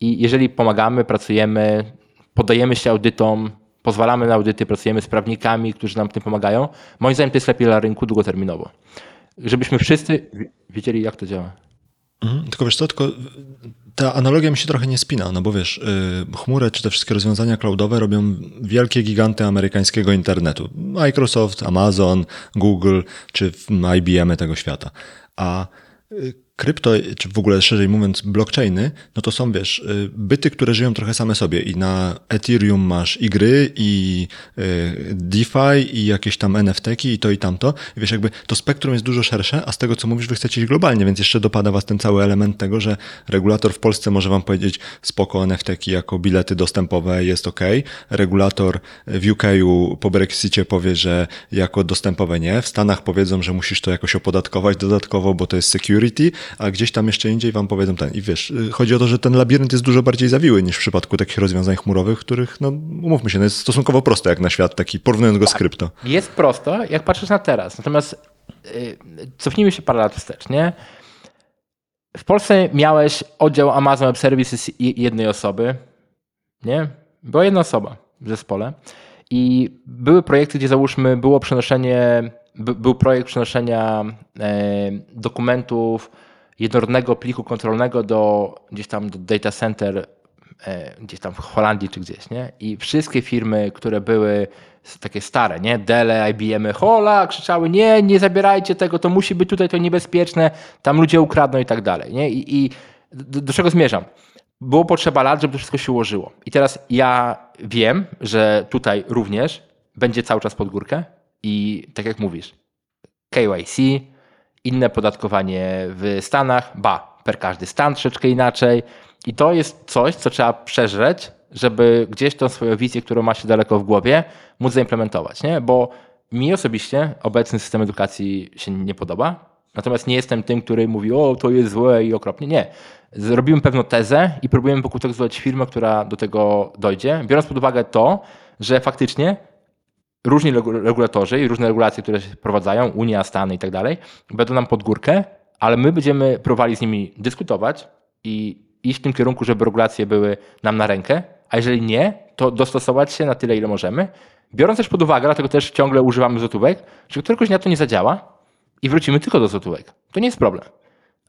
I jeżeli pomagamy, pracujemy, podajemy się audytom, pozwalamy na audyty, pracujemy z prawnikami, którzy nam w tym pomagają, moim zdaniem to jest lepiej dla rynku długoterminowo. Żebyśmy wszyscy wiedzieli, jak to działa. Mhm, tylko wiesz co, tylko ta analogia mi się trochę nie spina, no bo wiesz, yy, chmurę czy te wszystkie rozwiązania cloudowe robią wielkie giganty amerykańskiego internetu. Microsoft, Amazon, Google czy IBM tego świata. A yy, krypto, czy w ogóle szerzej mówiąc blockchainy, no to są, wiesz, y, byty, które żyją trochę same sobie. I na Ethereum masz i gry, i y, DeFi, i jakieś tam NFT-ki, i to i tamto. Wiesz, jakby to spektrum jest dużo szersze, a z tego, co mówisz, wy chcecie iść globalnie, więc jeszcze dopada was ten cały element tego, że regulator w Polsce może wam powiedzieć spoko NFT-ki jako bilety dostępowe jest ok, regulator w UK po Brexicie powie, że jako dostępowe nie, w Stanach powiedzą, że musisz to jakoś opodatkować dodatkowo, bo to jest security, a gdzieś tam jeszcze indziej wam powiedzą ten. I wiesz, y, chodzi o to, że ten labirynt jest dużo bardziej zawiły niż w przypadku takich rozwiązań chmurowych, których, no umówmy się, no jest stosunkowo proste jak na świat, taki porównując go z krypto. Jest prosto, jak patrzysz na teraz. Natomiast yy, cofnijmy się parę lat wstecz, nie? W Polsce miałeś oddział Amazon Web Services jednej osoby, nie? Była jedna osoba w zespole i były projekty, gdzie załóżmy było przenoszenie, by, był projekt przenoszenia e, dokumentów jednorodnego pliku kontrolnego do gdzieś tam do data center, e, gdzieś tam w Holandii czy gdzieś, nie? I wszystkie firmy, które były takie stare, nie? Dell, IBM, hola, krzyczały, nie, nie zabierajcie tego, to musi być tutaj, to niebezpieczne, tam ludzie ukradną i tak dalej, nie? I, i do, do czego zmierzam? Było potrzeba lat, żeby to wszystko się ułożyło. I teraz ja wiem, że tutaj również będzie cały czas pod górkę i tak jak mówisz, KYC, inne podatkowanie w Stanach, ba, per każdy stan troszeczkę inaczej. I to jest coś, co trzeba przeżreć, żeby gdzieś tą swoją wizję, którą ma się daleko w głowie, móc zaimplementować. Nie? Bo mi osobiście obecny system edukacji się nie podoba. Natomiast nie jestem tym, który mówi, o, to jest złe i okropnie. Nie. Zrobiłem pewną tezę i próbujemy wokół tego zbudować firmę, która do tego dojdzie, biorąc pod uwagę to, że faktycznie różni regulatorzy i różne regulacje, które się wprowadzają, Unia, Stany i tak dalej, będą nam pod górkę, ale my będziemy próbowali z nimi dyskutować i iść w tym kierunku, żeby regulacje były nam na rękę, a jeżeli nie, to dostosować się na tyle, ile możemy, biorąc też pod uwagę, dlatego też ciągle używamy złotówek, że któregoś dnia to nie zadziała i wrócimy tylko do złotówek. To nie jest problem.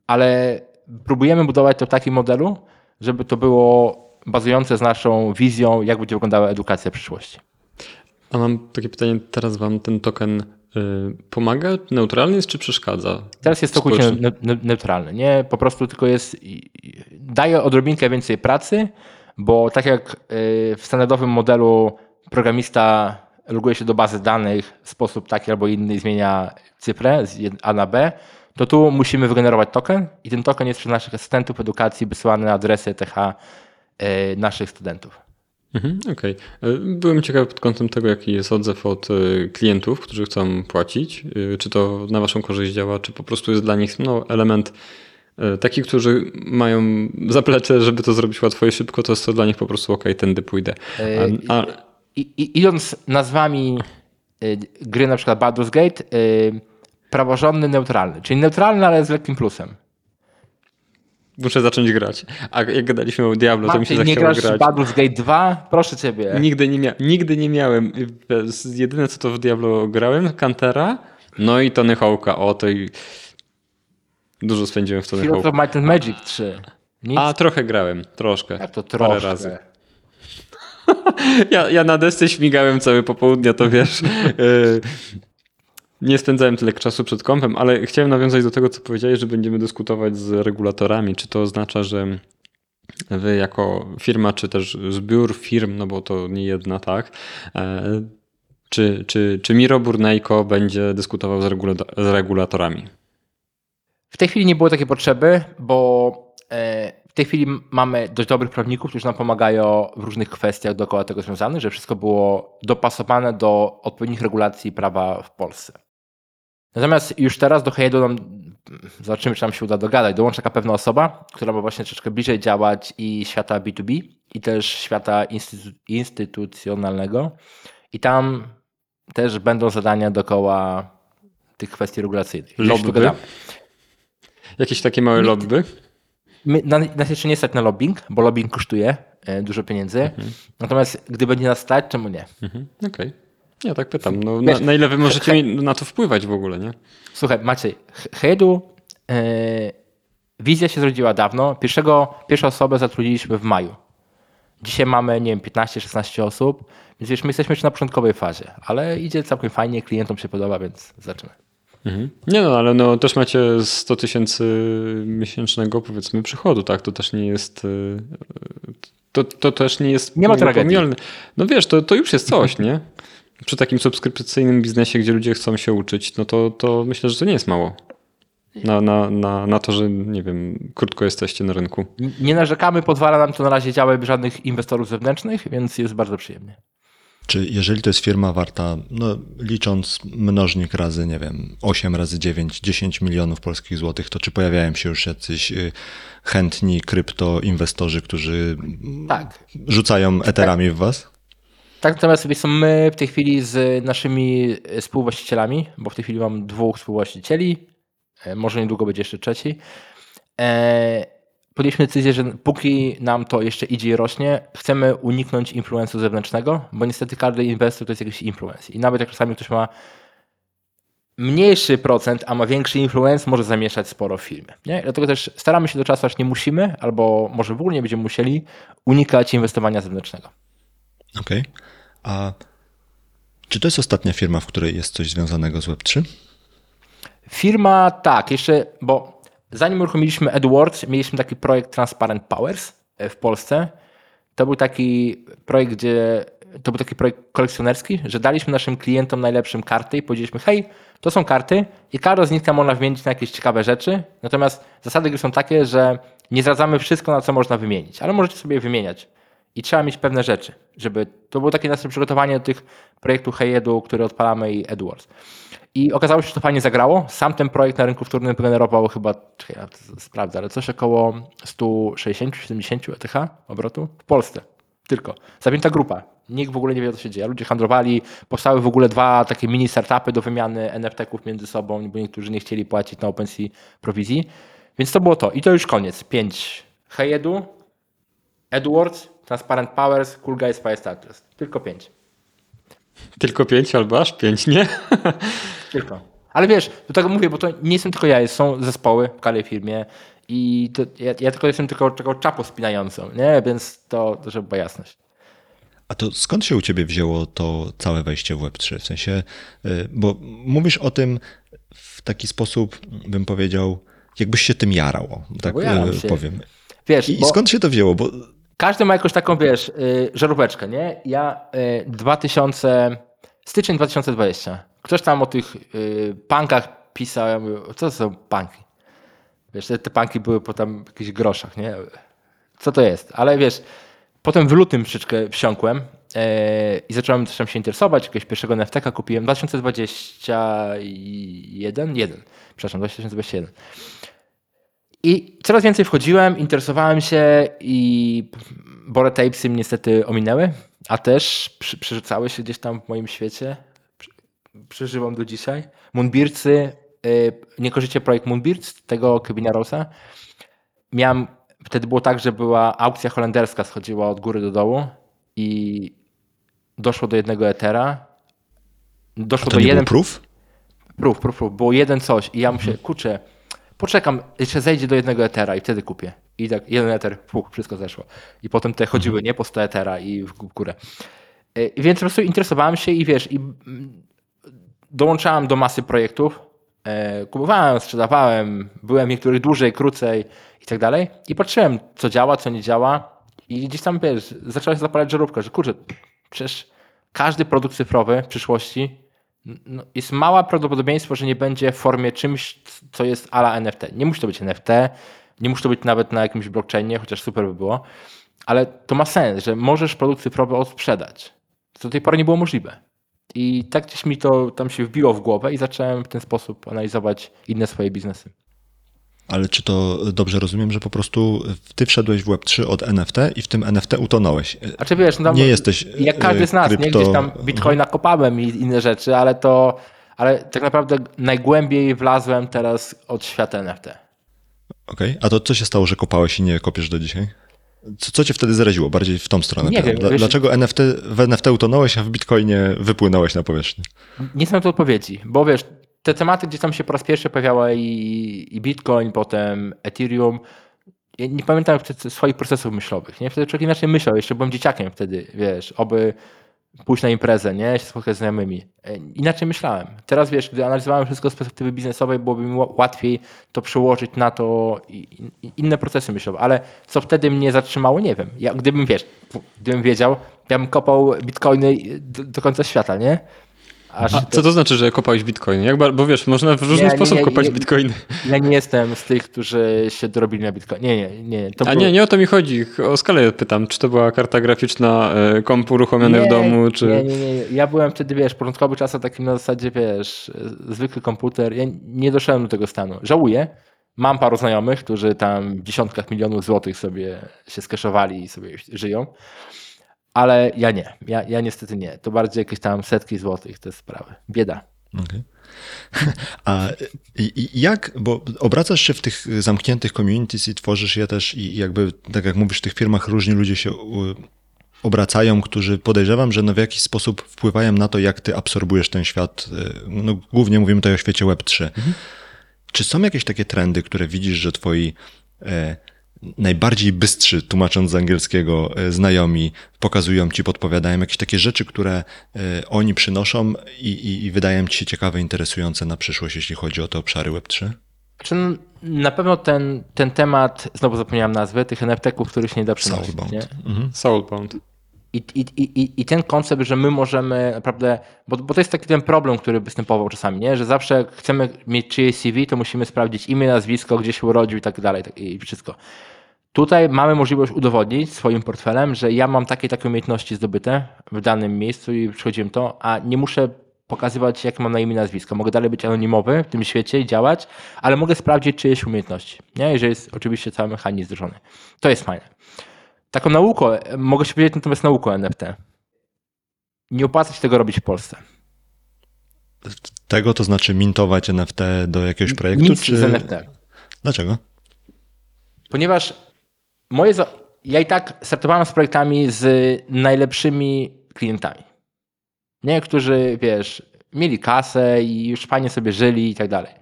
Ale próbujemy budować to w takim modelu, żeby to było bazujące z naszą wizją, jak będzie wyglądała edukacja w przyszłości. A mam takie pytanie, teraz wam ten token y, pomaga? Neutralny jest czy przeszkadza? Teraz jest całkowicie ne ne neutralny. Nie, po prostu tylko jest, daje odrobinkę więcej pracy, bo tak jak y, w standardowym modelu programista loguje się do bazy danych w sposób taki albo inny i zmienia cyfrę z A na B, to tu musimy wygenerować token i ten token jest przez naszych asystentów edukacji wysyłany na adresy TH y, naszych studentów. Mhm, Okej. Okay. Byłem ciekawy pod kątem tego, jaki jest odzew od e, klientów, którzy chcą płacić. E, czy to na Waszą korzyść działa, czy po prostu jest dla nich no, element e, taki, którzy mają zaplecze, żeby to zrobić łatwo i szybko, to jest to dla nich po prostu ok, tędy pójdę. A... I, i, idąc nazwami gry na przykład Baldur's Gate, praworządny, neutralny. Czyli neutralny, ale z lekkim plusem. Muszę zacząć grać. A jak gadaliśmy o Diablo, Marcin, to mi się zachciało nie grasz grać. Baldur's Gate 2? Proszę ciebie. Nigdy nie, mia nigdy nie miałem. Jedyne co to w Diablo grałem, Kantera, no i Tony Hawk'a. O, to i... Dużo spędziłem w Tony Hawk'a. Heroes of Might and Magic 3. Nic? A, trochę grałem. Troszkę. Jak to troszkę? Parę razy. ja, ja na desce śmigałem całe popołudnia, to wiesz. Nie spędzałem tyle czasu przed kąpem, ale chciałem nawiązać do tego, co powiedziałeś, że będziemy dyskutować z regulatorami. Czy to oznacza, że wy jako firma, czy też zbiór firm, no bo to nie jedna, tak? E, czy, czy, czy Miro Burnejko będzie dyskutował z, regulator z regulatorami? W tej chwili nie było takiej potrzeby, bo e, w tej chwili mamy dość dobrych prawników, którzy nam pomagają w różnych kwestiach dookoła tego związanych, że wszystko było dopasowane do odpowiednich regulacji prawa w Polsce. Natomiast już teraz do nam zobaczymy, czy nam się uda dogadać. Dołączy taka pewna osoba, która ma właśnie troszeczkę bliżej działać i świata B2B, i też świata instytu- instytucjonalnego. I tam też będą zadania dookoła tych kwestii regulacyjnych. Lobby? Jakieś takie małe lobby? My, na- nas jeszcze nie stać na lobbying, bo lobbying kosztuje e, dużo pieniędzy. Natomiast gdy będzie nas stać, czemu nie? Mhm, Okej. Ja tak pytam. No, na, Wiesz, na ile wy możecie mi na to wpływać w ogóle, nie? Słuchaj, Maciej, H- Hedu, e, wizja się zrodziła dawno. Pierwszego, pierwszą osobę zatrudniliśmy w maju. Dzisiaj mamy, nie wiem, 15-16 osób, więc wiesz, my jesteśmy jeszcze na początkowej fazie, ale idzie całkiem fajnie, klientom się podoba, więc zaczynamy. Mhm. Nie no, ale no, też macie 100 tysięcy miesięcznego powiedzmy przychodu, tak? To też nie jest... y, To, to też nie jest Nie ma tragedii. No wiesz, to, to już jest coś, nie? Przy takim subskrypcyjnym biznesie, gdzie ludzie chcą się uczyć, no to, to myślę, że to nie jest mało. Na, na, na, na to, że nie wiem, krótko jesteście na rynku. Nie narzekamy, pozwala nam to na razie działać bez żadnych inwestorów zewnętrznych, więc jest bardzo przyjemnie. Czy jeżeli to jest firma warta, no licząc mnożnik razy, nie wiem, 8 razy 9, 10 milionów polskich złotych, to czy pojawiają się już jacyś y, chętni kryptoinwestorzy, którzy Tak. rzucają eterami w was? Tak, natomiast wiesz co, my w tej chwili z naszymi e, współwłaścicielami, bo w tej chwili mam dwóch współwłaścicieli, e, może niedługo będzie jeszcze trzeci, e, podjęliśmy decyzję, że póki nam to jeszcze idzie i rośnie, chcemy uniknąć influencu zewnętrznego, bo niestety każdy inwestor to jest jakiś influence. I nawet jak czasami ktoś ma mniejszy procent, a ma większy influence, może zamieszać sporo w. Nie? Dlatego też staramy się do czasu, aż nie musimy, albo może w ogóle nie będziemy musieli, unikać inwestowania zewnętrznego. Okej. A czy to jest ostatnia firma, w której jest coś związanego z Web3? Firma, tak, jeszcze, bo zanim uruchomiliśmy AdWords, mieliśmy taki projekt Transparent Powers e, w Polsce. To był taki projekt, gdzie to był taki projekt kolekcjonerski, że daliśmy naszym klientom najlepszym karty i powiedzieliśmy, hej, to są karty i każda z nich tam można wymienić na jakieś ciekawe rzeczy. Natomiast zasady gry są takie, że nie zdradzamy wszystko, na co można wymienić, ale możecie sobie wymieniać. I trzeba mieć pewne rzeczy, żeby to było takie nasze przygotowanie do tych projektów Heyedu, które odpalamy i AdWords. I okazało się, że to fajnie zagrało. Sam ten projekt na rynku wtórnym wygenerował chyba, czekaj, ja sprawdzę, ale coś około 160-70 ETH obrotu w Polsce. Tylko. Zapięta grupa. Nikt w ogóle nie wie, co się dzieje. Ludzie handlowali, powstały w ogóle dwa takie mini startupy do wymiany NFT-ków między sobą, bo niektórzy nie chcieli płacić na OpenSea prowizji. Więc to było to. I to już koniec. Pięć Heyedu, AdWords, Transparent Powers, Cool Guys, Firestarters. Tylko pięć. Tylko pięć albo aż pięć, nie? Tylko. Ale wiesz, do tego mówię, bo to nie jestem tylko ja, są zespoły w każdej firmie i to, ja, ja tylko jestem tylko taką czapą spinającą, nie? Więc to, to żeby była jasność. A to skąd się u ciebie wzięło to całe wejście w Web3? W sensie, y, bo mówisz o tym w taki sposób, bym powiedział, jakbyś się tym jarał, tak jaram y, się. powiem. Wiesz, I, I bo skąd się to wzięło? Bo każdy ma jakąś taką, wiesz, y, żaróweczkę, nie? Ja y, 2000, styczeń 2020, ktoś tam o tych y, punkach pisał, ja mówię, co to są punki? Wiesz, te, te punki były po tam jakichś groszach, nie? Co to jest? Ale wiesz, potem w lutym troszeczkę wsiąkłem e, i zacząłem też tam się interesować. Jakiegoś pierwszego NFT-ka kupiłem 2021, jeden, przepraszam, 2021. I coraz więcej wchodziłem, interesowałem się i Bore Tapesy niestety ominęły, a też przy, przerzucały się gdzieś tam w moim świecie. Przeżywam do dzisiaj. Moonbeardsy, y, nie kojarzycie projekt Moonbeards, tego Kevina Rosa. Miałem, wtedy było tak, że była aukcja holenderska, schodziła od góry do dołu i doszło do jednego etera. Doszło do jeden proof? Prób, prób, prób. Było jeden coś i ja muszę, kurczę, poczekam, jeszcze zejdzie do jednego etera i wtedy kupię. I tak jeden eter, puch, wszystko zeszło. I potem te chodziły, nie, po 100 etera i w górę. Y, Więc po prostu interesowałem się i wiesz, i dołączałem do masy projektów, e, kupowałem, sprzedawałem, byłem w niektórych dłużej, krócej i tak dalej. I patrzyłem, co działa, co nie działa. I gdzieś tam, wiesz, zaczęła się zapalać żarówka, że kurczę, przecież każdy produkt cyfrowy w przyszłości no, jest małe prawdopodobieństwo, że nie będzie w formie czymś, co jest ala NFT. Nie musi to być NFT, nie musi to być nawet na jakimś blockchainie, chociaż super by było, ale to ma sens, że możesz produkt cyfrowy odsprzedać. Co do tej pory nie było możliwe. I tak gdzieś mi to tam się wbiło w głowę i zacząłem w ten sposób analizować inne swoje biznesy. Ale czy to dobrze rozumiem, że po prostu ty wszedłeś w Web3 od NFT i w tym NFT utonąłeś? A czy wiesz, no tam, Nie jesteś Jak każdy z nas, krypto... nie? Gdzieś tam bitcoina kopałem i inne rzeczy, ale to, ale tak naprawdę najgłębiej wlazłem teraz od świata NFT. Okej, okay. a to co się stało, że kopałeś i nie kopiesz do dzisiaj? Co, co cię wtedy zraziło bardziej w tą stronę? Nie wiem, Dla, wiesz, dlaczego NFT, w NFT utonąłeś, a w Bitcoinie wypłynąłeś na powierzchnię? Nie znam tu odpowiedzi, bo wiesz, te tematy gdzie tam się po raz pierwszy pojawiały i, i Bitcoin, potem Ethereum. Ja nie pamiętam wtedy swoich procesów myślowych. Nie? Wtedy człowiek inaczej myślał. Jeszcze byłem dzieciakiem wtedy, wiesz, oby pójść na imprezę, nie? się spotkać z znajomymi. E, Inaczej myślałem. Teraz wiesz, gdy analizowałem wszystko z perspektywy biznesowej, byłoby mi ła- łatwiej to przełożyć na to inne procesy myślowe. Ale co wtedy mnie zatrzymało, nie wiem. Ja, gdybym, wiesz, gdybym wiedział, ja bym kopał bitcoiny do, do końca świata, nie? Aż A co to znaczy, że kopałeś bitcoin? Jak, bo wiesz, można w różny Nie, sposób nie, kopać nie. bitcoiny. Ja nie jestem z tych, którzy się dorobili na bitcoin. Nie, nie, nie. A było- nie, nie o to mi chodzi. O skalę pytam. Czy to była karta graficzna, e, komp uruchomiony w domu, czy... Nie, nie, nie. Ja byłem wtedy, wiesz, początkowy czas takim na zasadzie, wiesz, zwykły komputer. Ja nie doszedłem do tego stanu. Żałuję. Mam paru znajomych, którzy tam w dziesiątkach milionów złotych sobie się skeszowali i sobie żyją. Ale ja nie. Ja, ja niestety nie. To bardziej jakieś tam setki złotych te sprawy. Bieda. Okej. A jak, bo obracasz się w tych zamkniętych communities i tworzysz je też i jakby, tak jak mówisz, w tych firmach różni ludzie się obracają, którzy podejrzewam, że no w jakiś sposób wpływają na to, jak ty absorbujesz ten świat. y, No, głównie mówimy tutaj o świecie Web3. Czy są jakieś takie trendy, które widzisz, że twoi e, najbardziej bystrzy, tłumacząc z angielskiego, e, znajomi pokazują ci, podpowiadają jakieś takie rzeczy, które e, oni przynoszą i, i, i wydają ci się ciekawe, interesujące na przyszłość, jeśli chodzi o te obszary Web3? Znaczy, no, na pewno ten, ten temat, znowu zapomniałem nazwy, tych NFT-ków, których się nie da przenosić. Soulbound. Nie? Mhm. Soulbound. I, i, i, I ten koncept, że my możemy naprawdę, bo, bo to jest taki ten problem, który występował czasami, nie? że zawsze jak chcemy mieć czyjeś CV, to musimy sprawdzić imię, nazwisko, gdzie się urodził i tak dalej tak- i wszystko. Tutaj mamy możliwość udowodnić swoim portfelem, że ja mam takie takie umiejętności zdobyte w danym miejscu i przychodziłem to, a nie muszę pokazywać, jakie mam na imię i nazwisko. Mogę dalej być anonimowy w tym świecie i działać, ale mogę sprawdzić czyjeś umiejętności. Nie? Jeżeli jest oczywiście cały mechanizm wdrożony. To jest fajne. Taką nauką, mogę się powiedzieć natomiast nauką NFT. Nie opłaca się tego robić w Polsce. Tego to znaczy mintować NFT do jakiegoś projektu? Nic czy... z NFT. Dlaczego? Ponieważ moje ja i tak startowałem z projektami z najlepszymi klientami. Nie, którzy, wiesz, mieli kasę i już fajnie sobie żyli i tak dalej.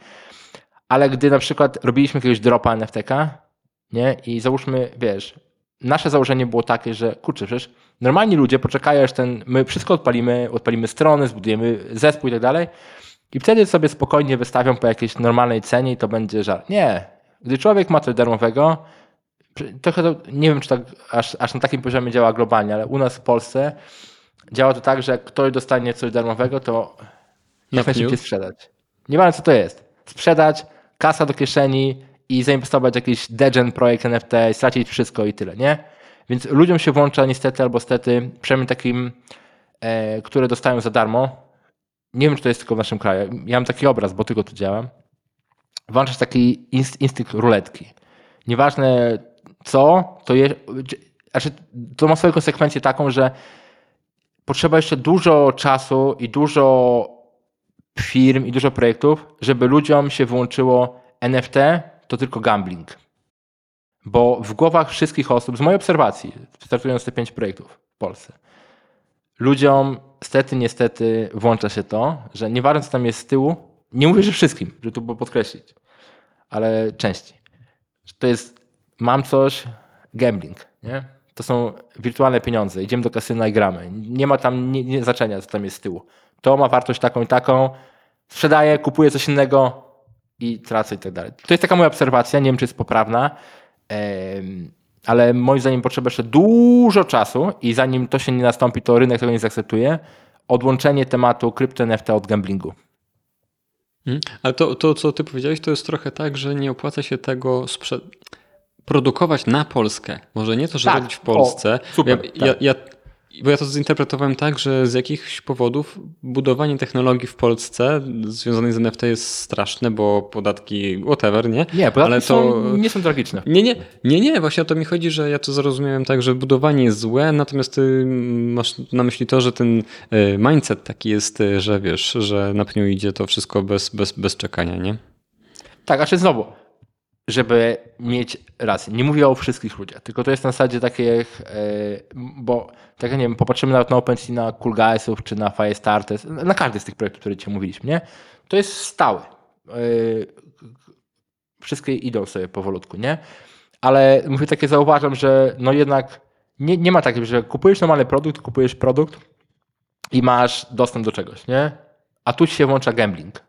Ale gdy na przykład robiliśmy jakiegoś dropa NFT-ka, nie, i załóżmy, wiesz, nasze założenie było takie, że kurczę, przecież normalni ludzie poczekają, aż ten, my wszystko odpalimy, odpalimy strony, zbudujemy zespół i tak dalej i wtedy sobie spokojnie wystawią po jakiejś normalnej cenie i to będzie żart. Nie. Gdy człowiek ma coś darmowego, trochę to, nie wiem, czy tak aż, aż na takim poziomie działa globalnie, ale u nas w Polsce działa to tak, że jak ktoś dostanie coś darmowego, to jak najszybciej sprzedać. Nie wiem, co to jest. Sprzedać, kasa do kieszeni i zainwestować w jakiś degen projekt NFT, stracić wszystko i tyle, nie? Więc ludziom się włącza niestety albo stety, przynajmniej takim, e, które dostają za darmo. Nie wiem, czy to jest tylko w naszym kraju. Ja mam taki obraz, bo tylko tu działam. Włączasz taki inst- instynkt ruletki. Nieważne co, to je, znaczy, to ma swoją konsekwencję taką, że potrzeba jeszcze dużo czasu i dużo firm i dużo projektów, żeby ludziom się wyłączyło NFT, to tylko gambling. Bo w głowach wszystkich osób, z mojej obserwacji, startując te pięć projektów w Polsce, ludziom stety, niestety włącza się to, że nieważne co tam jest z tyłu, nie mówię, że wszystkim, żeby to było podkreślić, ale częściej. Że to jest, mam coś, gambling, nie? To są wirtualne pieniądze. Idziemy do kasyna i gramy. Nie ma tam nie, nie znaczenia, co tam jest z tyłu. To ma wartość taką i taką. Sprzedaję, kupuję coś innego i tracę i tak dalej. To jest taka moja obserwacja. Nie wiem, czy jest poprawna, ale moim zdaniem potrzeba jeszcze dużo czasu i zanim to się nie nastąpi, to rynek tego nie zaakceptuje. Odłączenie tematu krypto NFT od gamblingu. Mhm. Ale to, to, co ty powiedziałeś, to jest trochę tak, że nie opłaca się tego sprze- produkować na Polskę. Może nie to, że Tak. robić w Polsce. O, super, ja, ja, tak. ja, Bo ja to zinterpretowałem tak, że z jakichś powodów budowanie technologii w Polsce związanej z NFT jest straszne, bo podatki, whatever, nie? Nie, podatki Ale to... są, nie są tragiczne. Nie, nie, nie, nie, właśnie o to mi chodzi, że ja to zrozumiałem tak, że budowanie jest złe, natomiast ty masz na myśli to, że ten y, mindset taki jest, y, że wiesz, że na pniu idzie to wszystko bez, bez, bez czekania, nie? Tak, a czy znowu, żeby mieć rację, nie mówię o wszystkich ludziach, tylko to jest na zasadzie takich, e, bo tak nie wiem, popatrzymy nawet na OpenSea, na Cool Guysów czy na Firestarters, na każdy z tych projektów, które dzisiaj mówiliśmy, nie? To jest stały. E, Wszystkie idą sobie powolutku, nie? Ale mówię takie, zauważam, że no jednak nie, nie ma takiego, że kupujesz normalny produkt, kupujesz produkt i masz dostęp do czegoś, nie? A tu się włącza gambling.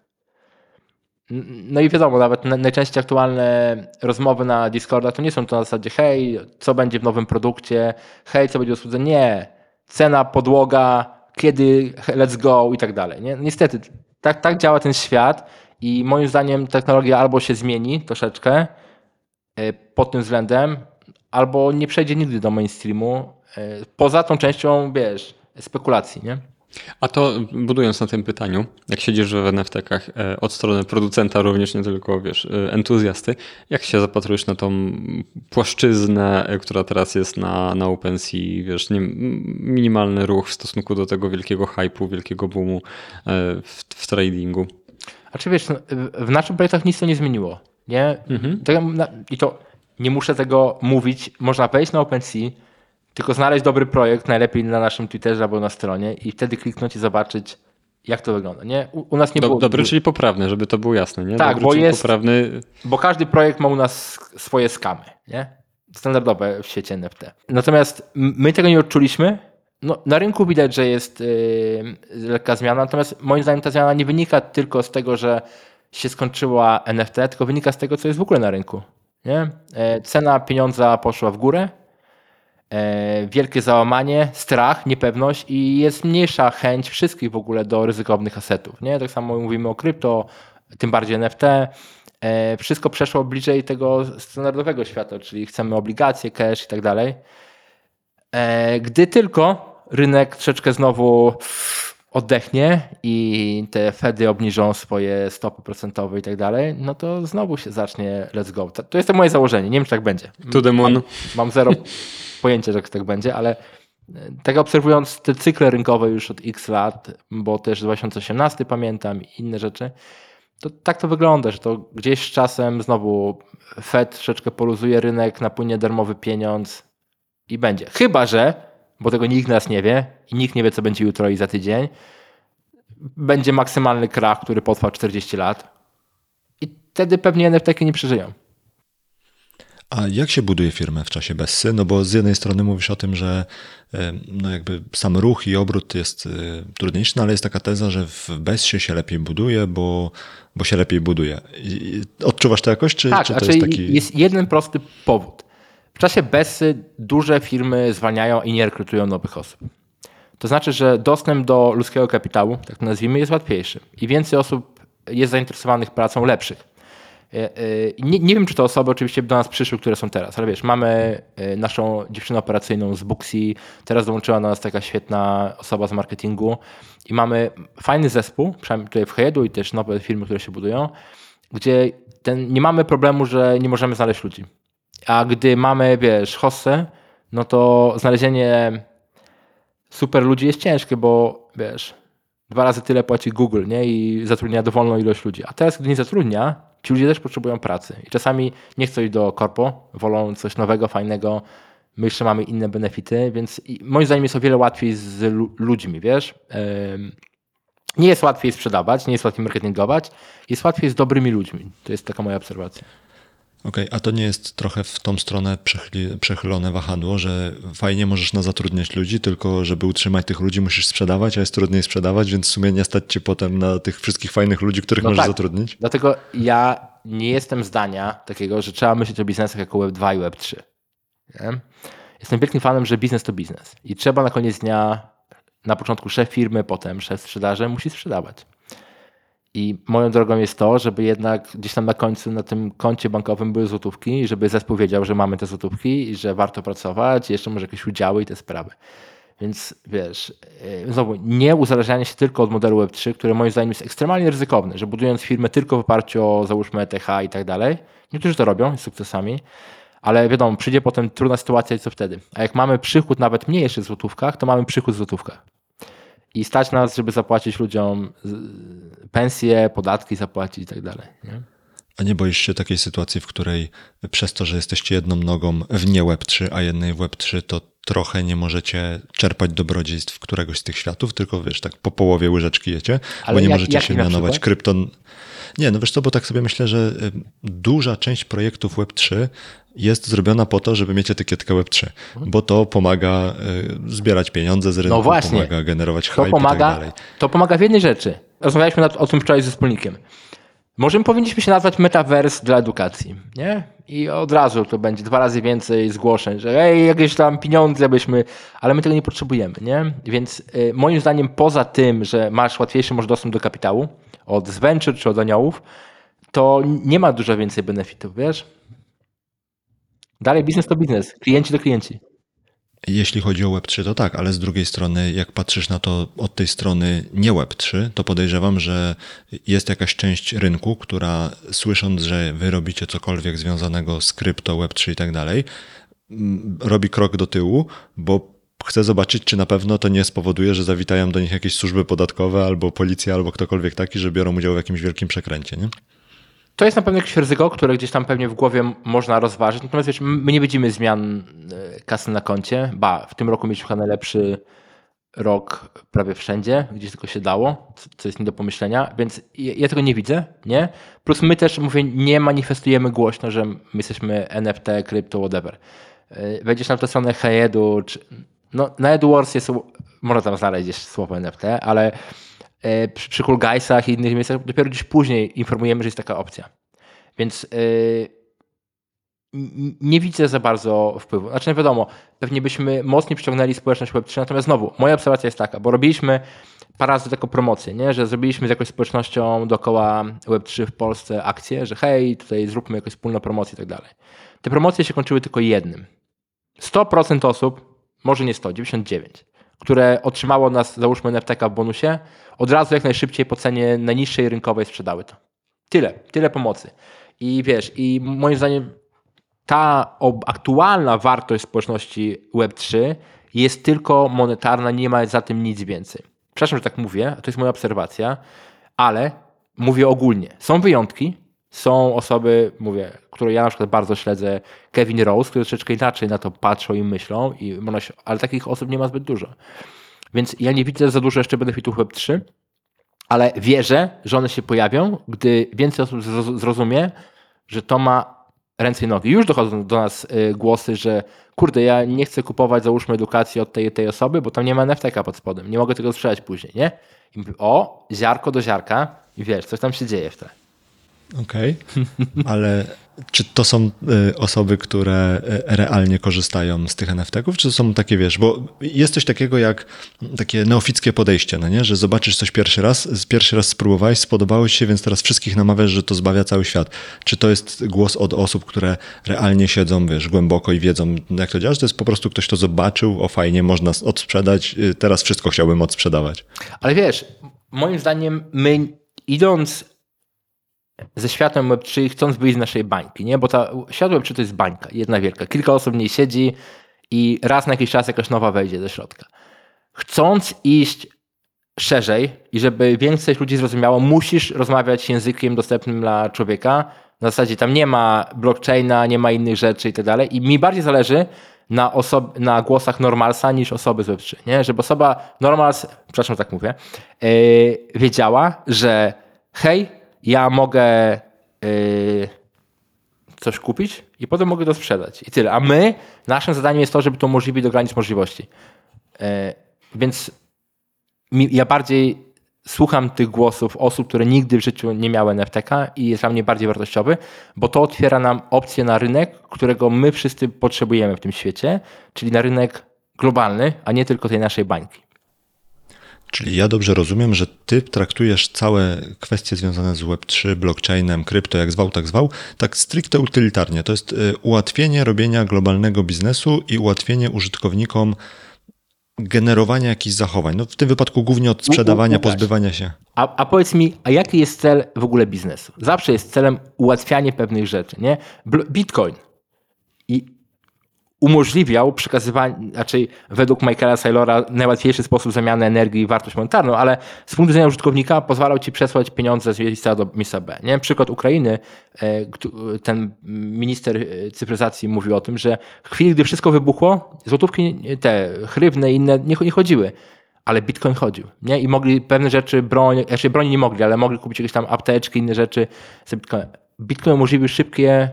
No i wiadomo, nawet najczęściej aktualne rozmowy na Discorda to nie są to na zasadzie hej, co będzie w nowym produkcie, hej, co będzie w usłudze. Nie. Cena, podłoga, kiedy, let's go i tak dalej. Nie? Niestety, tak, tak działa ten świat i moim zdaniem technologia albo się zmieni troszeczkę e, pod tym względem, albo nie przejdzie nigdy do mainstreamu, e, poza tą częścią, wiesz, spekulacji, nie? A to budując na tym pytaniu, jak siedzisz w NFT-kach e, od strony producenta również, nie tylko wiesz, e, entuzjasty, jak się zapatrujesz na tą płaszczyznę, e, która teraz jest na, na OpenSea, wiesz, nie, minimalny ruch w stosunku do tego wielkiego hypu, wielkiego boomu w, w tradingu? A czy wiesz, no, w naszych projektach nic to nie zmieniło, nie? Mhm. I to nie muszę tego mówić, można wejść na OpenSea, tylko znaleźć dobry projekt, najlepiej na naszym Twitterze albo na stronie i wtedy kliknąć i zobaczyć, jak to wygląda. Nie? U, u nas nie Do, było. Dobry, czyli poprawny, żeby to było jasne, nie? Tak, dobry, bo jest- poprawny. Bo każdy projekt ma u nas swoje skamy, nie? Standardowe w świecie NFT. Natomiast my tego nie odczuliśmy. No, na rynku widać, że jest yy, lekka zmiana, natomiast moim zdaniem ta zmiana nie wynika tylko z tego, że się skończyła NFT, tylko wynika z tego, co jest w ogóle na rynku. Nie? E, Cena pieniądza poszła w górę, wielkie załamanie, strach, niepewność i jest mniejsza chęć wszystkich w ogóle do ryzykownych asetów. Nie? Tak samo mówimy o krypto, tym bardziej NFT. E, Wszystko przeszło bliżej tego standardowego świata, czyli chcemy obligacje, cash i tak dalej. E, Gdy tylko rynek troszeczkę znowu oddechnie i te Fedy obniżą swoje stopy procentowe i tak dalej, no to znowu się zacznie let's go. To- To jest to moje założenie. Nie wiem, czy tak będzie. To the moon. Mam, mam zero pojęcia, że tak będzie, ale e, tak obserwując te cykle rynkowe już od x lat, bo też 2018 pamiętam i inne rzeczy, to tak to wygląda, że to gdzieś z czasem znowu Fed troszeczkę poluzuje rynek, napłynie darmowy pieniądz i będzie. Chyba, że, bo tego nikt nas nie wie i nikt nie wie, co będzie jutro i za tydzień, będzie maksymalny krach, który potrwa 40 lat i wtedy pewnie NFT nie przeżyją. A jak się buduje firmę w czasie Bessy? No bo z jednej strony mówisz o tym, że e, no jakby sam ruch i obrót jest e, trudniejszy, no ale jest taka teza, że w Bessie się lepiej buduje, bo, bo się lepiej buduje. I, i odczuwasz to jakoś, czy, Tak, czy to znaczy jest taki... jest jeden prosty powód. W czasie Bessy duże firmy zwalniają i nie rekrutują nowych osób. To znaczy, że dostęp do ludzkiego kapitału, tak to nazwijmy, jest łatwiejszy i więcej osób jest zainteresowanych pracą lepszych. E, e, Nie, nie wiem, czy to osoby oczywiście do nas przyszły, które są teraz, ale wiesz, mamy e, naszą dziewczynę operacyjną z Booksy, teraz dołączyła do nas taka świetna osoba z marketingu i mamy fajny zespół, przynajmniej tutaj w Hedu i też nowe firmy, które się budują, gdzie ten, nie mamy problemu, że nie możemy znaleźć ludzi. A gdy mamy, wiesz, hossę, no to znalezienie super ludzi jest ciężkie, bo wiesz, dwa razy tyle płaci Google, nie? I zatrudnia dowolną ilość ludzi. A teraz, gdy nie zatrudnia, ci ludzie też potrzebują pracy. I czasami nie chcą iść do korpo, wolą coś nowego, fajnego. My jeszcze mamy inne benefity, więc moim zdaniem jest o wiele łatwiej z lu- ludźmi, wiesz? Nie jest łatwiej sprzedawać, nie jest łatwiej marketingować, jest łatwiej z dobrymi ludźmi. To jest taka moja obserwacja. Okej, a to nie jest trochę w tą stronę przechyli, przechylone wahadło, że fajnie możesz na zatrudniać ludzi, tylko żeby utrzymać tych ludzi musisz sprzedawać, a jest trudniej sprzedawać, więc w sumie nie stać cię potem na tych wszystkich fajnych ludzi, których No możesz tak. zatrudnić? Dlatego ja nie jestem zdania takiego, że trzeba myśleć o biznesach jako Web2 i Web3. Nie? Jestem wielkim fanem, że biznes to biznes. I trzeba na koniec dnia, na początku szef firmy, potem szef sprzedaży musi sprzedawać. I moją drogą jest to, żeby jednak gdzieś tam na końcu na tym koncie bankowym były złotówki, żeby zespół wiedział, że mamy te złotówki i że warto pracować, jeszcze może jakieś udziały i te sprawy. Więc wiesz, yy, znowu, nie uzależnianie się tylko od modelu Web3, które moim zdaniem jest ekstremalnie ryzykowne, że budując firmę tylko w oparciu o załóżmy ETH i tak dalej, niektórzy to robią z sukcesami, ale wiadomo, przyjdzie potem trudna sytuacja i co wtedy? A jak mamy przychód nawet mniejszy w złotówkach, to mamy przychód w złotówkach. I stać nas, żeby zapłacić ludziom pensje, podatki zapłacić i tak dalej. A nie boisz się takiej sytuacji, w której przez to, że jesteście jedną nogą w nie Web3, a jednej w Web3, to trochę nie możecie czerpać dobrodziejstw któregoś z tych światów, tylko wiesz, tak po połowie łyżeczki jecie, Ale bo nie jak, możecie się mianować krypton. Nie, no wiesz co, bo tak sobie myślę, że duża część projektów Web3 jest zrobiona po to, żeby mieć etykietkę Web3, bo to pomaga y, zbierać pieniądze z rynku, no właśnie. pomaga generować hype to pomaga, i tak dalej. To pomaga w jednej rzeczy. Rozmawialiśmy o tym wczoraj ze wspólnikiem. Może powinniśmy się nazwać Metaverse dla edukacji, nie? I od razu to będzie dwa razy więcej zgłoszeń, że ej, jakieś tam pieniądze byśmy, ale my tego nie potrzebujemy, nie? Więc y, moim zdaniem poza tym, że masz łatwiejszy może dostęp do kapitału od venture czy od aniołów, to nie ma dużo więcej benefitów, wiesz? Dalej biznes to biznes, klienci to klienci. Jeśli chodzi o Web3, to tak, ale z drugiej strony, jak patrzysz na to od tej strony nie Web3, to podejrzewam, że jest jakaś część rynku, która słysząc, że wy robicie cokolwiek związanego z krypto, Web3 i tak dalej, mm, robi krok do tyłu, bo chce zobaczyć, czy na pewno to nie spowoduje, że zawitają do nich jakieś służby podatkowe albo policja, albo ktokolwiek taki, że biorą udział w jakimś wielkim przekręcie, nie? To jest na pewno jakieś ryzyko, które gdzieś tam pewnie w głowie można rozważyć. Natomiast wiesz, my nie widzimy zmian e, kasy na koncie. Ba, w tym roku mieliśmy chyba najlepszy rok prawie wszędzie, gdzie tylko się dało, co jest nie do pomyślenia, więc ja tego nie widzę, nie? Plus my też, mówię, nie manifestujemy głośno, że my jesteśmy NFT, krypto, whatever. E, wejdziesz na tę stronę Heedu, czy no na AdWords jest, można tam znaleźć słowo NFT, ale przy, przy Cool Guysach i innych miejscach dopiero gdzieś później informujemy, że jest taka opcja. Więc yy, nie widzę za bardzo wpływu. Znaczy, no wiadomo, pewnie byśmy mocniej przyciągnęli społeczność Web3, natomiast znowu, moja obserwacja jest taka, bo robiliśmy parę razy taką promocję, nie? że zrobiliśmy z jakąś społecznością dookoła Web3 w Polsce akcję, że hej, tutaj zróbmy jakąś wspólną promocję i tak dalej. Te promocje się kończyły tylko jednym. 100% osób, może nie 100, 99, które otrzymało nas, załóżmy NFTK w bonusie, od razu jak najszybciej po cenie najniższej rynkowej sprzedały to. Tyle, tyle pomocy. I wiesz, i moim zdaniem ta aktualna wartość społeczności Web3 jest tylko monetarna, nie ma za tym nic więcej. Przepraszam, że tak mówię, to jest moja obserwacja, ale mówię ogólnie. Są wyjątki, są osoby, mówię, które ja na przykład bardzo śledzę, Kevin Rose, które troszeczkę inaczej na to patrzą i myślą, i ale takich osób nie ma zbyt dużo. Więc ja nie widzę za dużo jeszcze benefitów Web3, ale wierzę, że one się pojawią, gdy więcej osób zrozumie, że to ma ręce i nogi. Już dochodzą do nas y, głosy, że kurde, ja nie chcę kupować, załóżmy, edukacji od tej tej osoby, bo tam nie ma NFT pod spodem, nie mogę tego sprzedać później, nie? I mówię, o, ziarko do ziarka i wiesz, coś tam się dzieje w. Okej, okay. ale czy to są y, osoby, które y, realnie korzystają z tych NFT-ków, czy to są takie, wiesz, bo jest coś takiego jak takie neofickie podejście, no nie? że zobaczysz coś pierwszy raz, pierwszy raz spróbowałeś, spodobało ci się, więc teraz wszystkich namawiasz, że to zbawia cały świat. Czy to jest głos od osób, które realnie siedzą, wiesz, głęboko i wiedzą, jak to działa, że to jest po prostu ktoś, kto zobaczył, o fajnie, można odsprzedać, y, teraz wszystko chciałbym odsprzedawać. Ale wiesz, moim zdaniem my idąc ze światem Web3 chcąc wyjść z naszej bańki, nie? Bo ta, świat Web3 to jest bańka, jedna wielka. Kilka osób w niej siedzi i raz na jakiś czas jakaś nowa wejdzie do środka. Chcąc iść szerzej i żeby większość ludzi zrozumiało, musisz rozmawiać językiem dostępnym dla człowieka. W zasadzie tam nie ma blockchaina, nie ma innych rzeczy i tak dalej. I mi bardziej zależy na, osob- na głosach normalsa niż osoby z Web3, nie? Żeby osoba normals, przepraszam, tak mówię, yy, wiedziała, że hej, ja mogę yy, coś kupić i potem mogę to sprzedać. I tyle. A my, naszym zadaniem jest to, żeby to umożliwić do granic możliwości. Yy, więc ja bardziej słucham tych głosów osób, które nigdy w życiu nie miały NFTK i jest dla mnie bardziej wartościowy, bo to otwiera nam opcję na rynek, którego my wszyscy potrzebujemy w tym świecie, czyli na rynek globalny, a nie tylko tej naszej bańki. Czyli ja dobrze rozumiem, że ty traktujesz całe kwestie związane z Web3, blockchainem, krypto, jak zwał, tak zwał, tak stricte utylitarnie. To jest y, ułatwienie robienia globalnego biznesu i ułatwienie użytkownikom generowania jakichś zachowań. No w tym wypadku głównie od sprzedawania, Łukasz. pozbywania się. A, a powiedz mi, a jaki jest cel w ogóle biznesu? Zawsze jest celem ułatwianie pewnych rzeczy, nie? Bitcoin i umożliwiał przekazywanie, raczej według Michaela Saylora najłatwiejszy sposób zamiany energii i wartość monetarną, ale z punktu widzenia użytkownika pozwalał ci przesłać pieniądze z miejsca do miejsca B. Nie? Przykład Ukrainy, e, ten minister e, cyfryzacji mówił o tym, że w chwili, gdy wszystko wybuchło, złotówki, nie- te chrywne i inne nie, chodziły. Ale Bitcoin chodził, nie? I mogli pewne rzeczy, broń, znaczy broni nie mogli, ale mogli kupić jakieś tam apteczki, inne rzeczy z Bitcoinem. Bitcoin umożliwił szybkie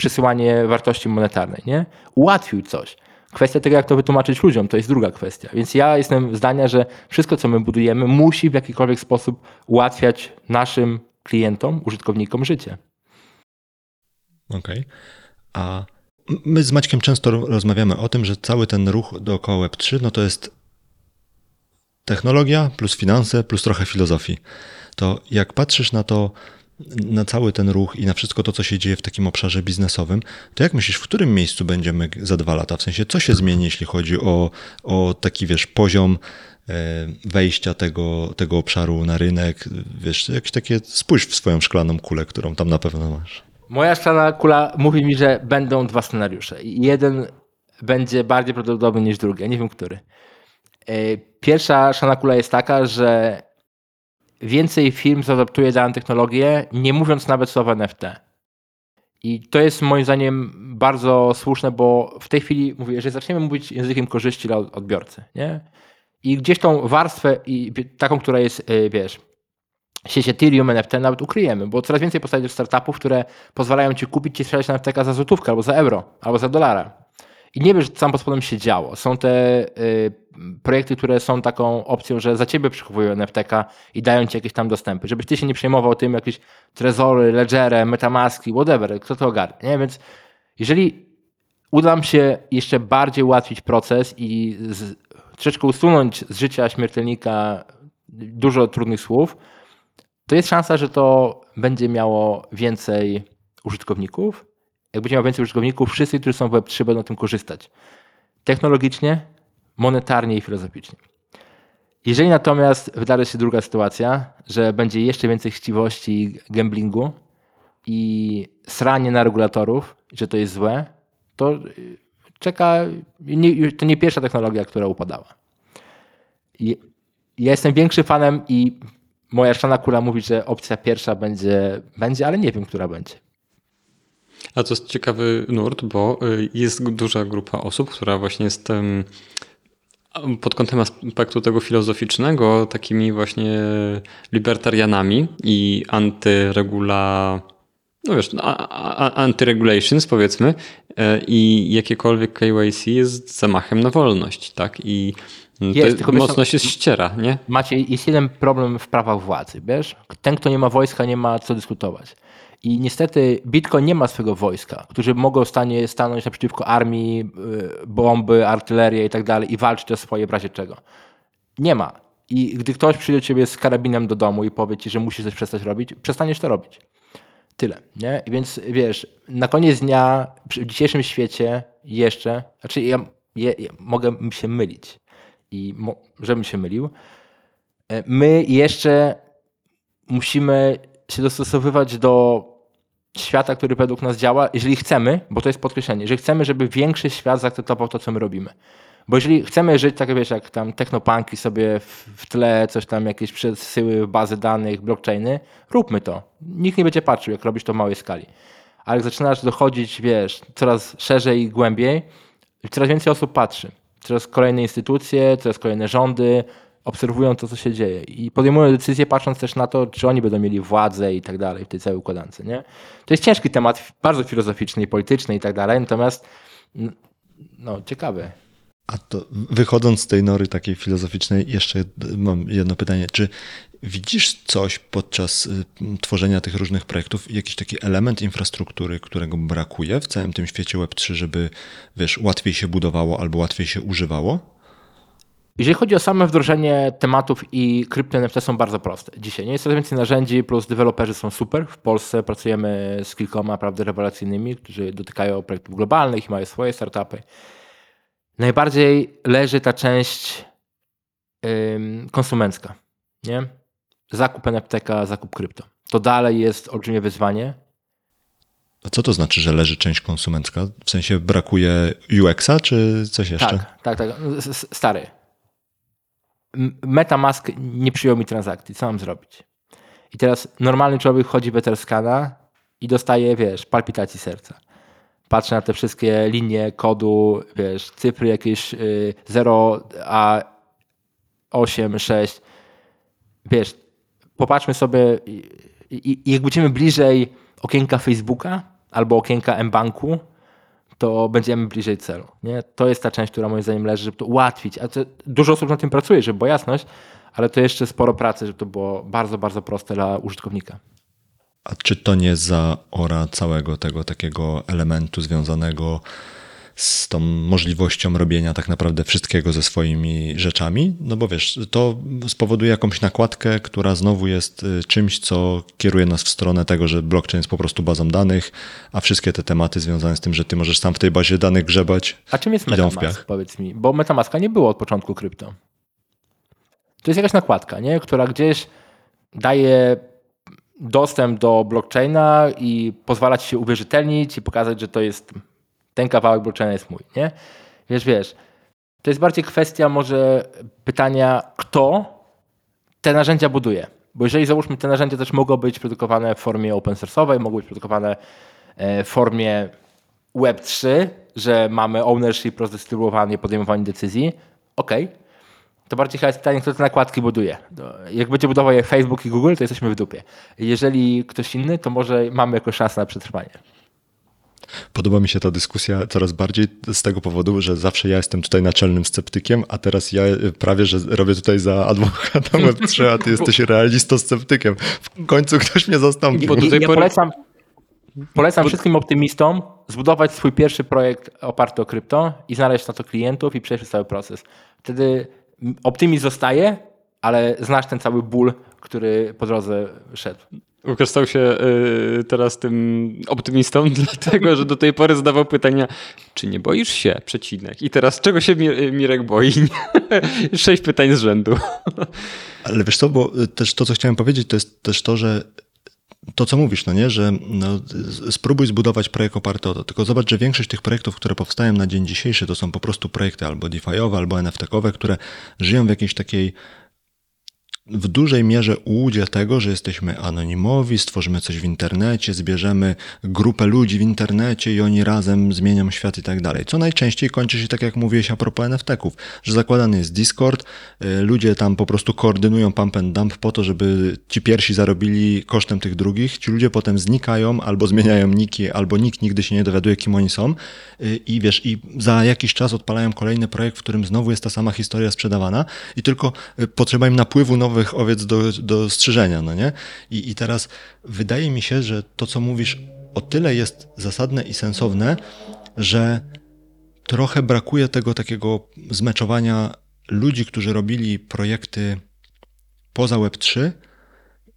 przesyłanie wartości monetarnej, nie? Ułatwił coś. Kwestia tego, jak to wytłumaczyć ludziom, to jest druga kwestia. Więc ja jestem zdania, że wszystko, co my budujemy, musi w jakikolwiek sposób ułatwiać naszym klientom, użytkownikom życie. Okej. A m- my z Maćkiem często ro- rozmawiamy o tym, że cały ten ruch dookoła Web3 no to jest technologia plus finanse plus trochę filozofii. To jak patrzysz na to, na cały ten ruch i na wszystko to, co się dzieje w takim obszarze biznesowym, to jak myślisz, w którym miejscu będziemy za dwa lata? W sensie, co się zmieni, jeśli chodzi o, o taki, wiesz, poziom e, wejścia tego, tego obszaru na rynek? Wiesz, jakieś takie, spójrz w swoją szklaną kulę, którą tam na pewno masz. Moja szklana kula mówi mi, że będą dwa scenariusze. Jeden będzie bardziej prawdopodobny niż drugi. Nie wiem, który. E, Pierwsza szklana kula jest taka, że więcej firm zaadaptuje daną technologię, nie mówiąc nawet słowa NFT. I to jest moim zdaniem bardzo słuszne, bo w tej chwili mówię, jeżeli zaczniemy mówić językiem korzyści dla odbiorcy, nie? I gdzieś tą warstwę i taką, która jest, e, wiesz, sieć Ethereum, NFT nawet ukryjemy, bo coraz więcej powstaje startupów, które pozwalają ci kupić i sprzedać NFT za złotówkę, albo za euro, albo za dolara. I nie wiesz, co tam pod spodem się działo. Są te y, projekty, które są taką opcją, że za ciebie przechowują NFT-ka i dają ci jakieś tam dostępy, żebyś ty się nie przejmował tym, jakieś trezory, ledgery, metamaski, whatever, kto to ogarnie. Nie? Więc jeżeli uda nam się jeszcze bardziej ułatwić proces i z, troszeczkę usunąć z życia śmiertelnika dużo trudnych słów, to jest szansa, że to będzie miało więcej użytkowników. Jak będzie miało więcej użytkowników, wszyscy, którzy są w Web3 będą tym korzystać. Technologicznie, monetarnie i filozoficznie. Jeżeli natomiast wydarzy się druga sytuacja, że będzie jeszcze więcej chciwości gamblingu i sranie na regulatorów, że to jest złe, to y, czeka, nie, to nie pierwsza technologia, która upadała. I ja jestem większym fanem i moja szana kula mówi, że opcja pierwsza będzie, będzie, ale nie wiem, która będzie. A to jest ciekawy nurt, bo y, jest duża grupa osób, która właśnie jest pod kątem aspektu tego filozoficznego takimi właśnie libertarianami i antyregula... No wiesz, anti-regulations powiedzmy e, i jakiekolwiek KYC jest zamachem na wolność, tak? I mm, Jest, tylko wiesz mocno się ściera, nie? Macie, jest jeden problem w prawach władzy, wiesz? Ten, kto nie ma wojska, nie ma co dyskutować. I niestety Bitcoin nie ma swojego wojska, którzy mogą stanie, stanąć naprzeciwko armii, y, bomby, artylerii i tak dalej i walczyć o swoje w razie czego. Nie ma. I gdy ktoś przyjdzie do ciebie z karabinem do domu i powie ci, że musisz coś przestać robić, przestaniesz to robić. Tyle. Nie? Więc wiesz, na koniec dnia w dzisiejszym świecie jeszcze, znaczy ja, ja, ja mogę się mylić i mo, żebym się mylił, e, my jeszcze musimy się dostosowywać do świata, który według nas działa, jeżeli chcemy, bo to jest podkreślenie, jeżeli chcemy, żeby większy świat zaakceptował to, co my robimy. Bo jeżeli chcemy żyć, tak wiesz, jak tam technopunki sobie w, w tle, coś tam, jakieś przesyły bazy danych, blockchainy, róbmy to. Nikt nie będzie patrzył, jak robisz to w małej skali. Ale jak zaczynasz dochodzić, wiesz, coraz szerzej i głębiej, coraz więcej osób patrzy. Coraz kolejne instytucje, coraz kolejne rządy obserwują to, co się dzieje i podejmują decyzje, patrząc też na to, czy oni będą mieli władzę i tak dalej w tej całej układance. Nie? To jest ciężki temat, bardzo filozoficzny i polityczny i tak dalej, natomiast no, ciekawy. A to wychodząc z tej nory takiej filozoficznej, jeszcze mam jedno pytanie. Czy widzisz coś podczas y, tworzenia tych różnych projektów, jakiś taki element infrastruktury, którego brakuje w całym tym świecie Web3, żeby wiesz, łatwiej się budowało albo łatwiej się używało? Jeżeli chodzi o same wdrożenie tematów i krypto NFT są bardzo proste. Dzisiaj nie jest coraz więcej narzędzi, plus deweloperzy są super. W Polsce pracujemy z kilkoma naprawdę rewelacyjnymi, którzy dotykają projektów globalnych i mają swoje startupy. najbardziej leży ta część ym, konsumencka, nie? Zakup NFTK, zakup krypto. To dalej jest olbrzymie wyzwanie. A co to znaczy, że leży część konsumencka? W sensie brakuje UX-a, czy coś jeszcze? Tak, tak, tak. Stary. Metamask nie przyjął mi transakcji. Co mam zrobić? I teraz normalny człowiek chodzi w Etherscana i dostaje, wiesz, palpitacji serca. Patrzę na te wszystkie linie kodu, wiesz, cyfry jakieś y, 0, a 8, 6. Wiesz, popatrzmy sobie i jak będziemy bliżej okienka Facebooka albo okienka mBanku, to będziemy bliżej celu. Nie? To jest ta część, która moim zdaniem leży, żeby to ułatwić. A to, dużo osób na tym pracuje, żeby była jasność, ale to jeszcze sporo pracy, żeby to było bardzo, bardzo proste dla użytkownika. A czy to nie zaora całego tego takiego elementu związanego z tą możliwością robienia tak naprawdę wszystkiego ze swoimi rzeczami? No bo wiesz, to spowoduje jakąś nakładkę, która znowu jest y, czymś, co kieruje nas w stronę tego, że blockchain jest po prostu bazą danych, a wszystkie te tematy związane z tym, że ty możesz sam w tej bazie danych grzebać, A czym jest Metamask, powiedz mi? Bo Metamaska nie było od początku krypto. To jest jakaś nakładka, nie? która gdzieś daje dostęp do blockchaina i pozwala ci się uwierzytelnić i pokazać, że to jest ten kawałek blockchaina jest mój, nie? Wiesz, wiesz. To jest bardziej kwestia może pytania, kto te narzędzia buduje. Bo jeżeli załóżmy, te narzędzia też mogą być produkowane w formie open source'owej, mogą być produkowane e, w formie Web3, że mamy ownership, rozdystrybuowanie, podejmowanie decyzji, okej. To bardziej chyba jest pytanie, kto te nakładki buduje. To Jak będzie budował je Facebook i Google, to jesteśmy w dupie. Jeżeli ktoś inny, to może mamy jakąś szansę na przetrwanie. Podoba mi się ta dyskusja coraz bardziej z tego powodu, że zawsze ja jestem tutaj naczelnym sceptykiem, a teraz ja prawie, że robię tutaj za adwokata Web3, a ty jesteś realistą sceptykiem. W końcu ktoś mnie zastąpi. Ja pory- polecam, polecam wszystkim optymistom zbudować swój pierwszy projekt oparty o krypto i znaleźć na to klientów i przejść przez cały proces. Wtedy optymizm zostaje, ale znasz ten cały ból, który po drodze szedł. Łukasz stał się y, teraz tym optymistą, dlatego że do tej pory zadawał pytania, czy nie boisz się, przecinek. I teraz czego się Mi- Mirek boi? Sześć pytań z rzędu. Ale wiesz co, bo y, też to, co chciałem powiedzieć, to jest też to, że to, co mówisz, no nie, że no, spróbuj zbudować projekt oparty o to. Tylko zobacz, że większość tych projektów, które powstają na dzień dzisiejszy, to są po prostu projekty albo DeFi'owe, albo NFT-kowe, które żyją w jakiejś takiej w dużej mierze ułudzie tego, że jesteśmy anonimowi, stworzymy coś w internecie, zbierzemy grupę ludzi w internecie i oni razem zmienią świat i tak dalej. Co najczęściej kończy się tak, jak mówiłeś a propos NFT-ków, że zakładany jest Discord, y, ludzie tam po prostu koordynują pump and dump po to, żeby ci pierwsi zarobili kosztem tych drugich, ci ludzie potem znikają albo zmieniają niki, albo nikt nigdy się nie dowiaduje, kim oni są y, i wiesz, i za jakiś czas odpalają kolejny projekt, w którym znowu jest ta sama historia sprzedawana i tylko y, potrzeba im napływu nowych owiec do, do strzyżenia, no nie? I, I teraz wydaje mi się, że to, co mówisz, o tyle jest zasadne i sensowne, że trochę brakuje tego takiego zmeczowania ludzi, którzy robili projekty poza Web3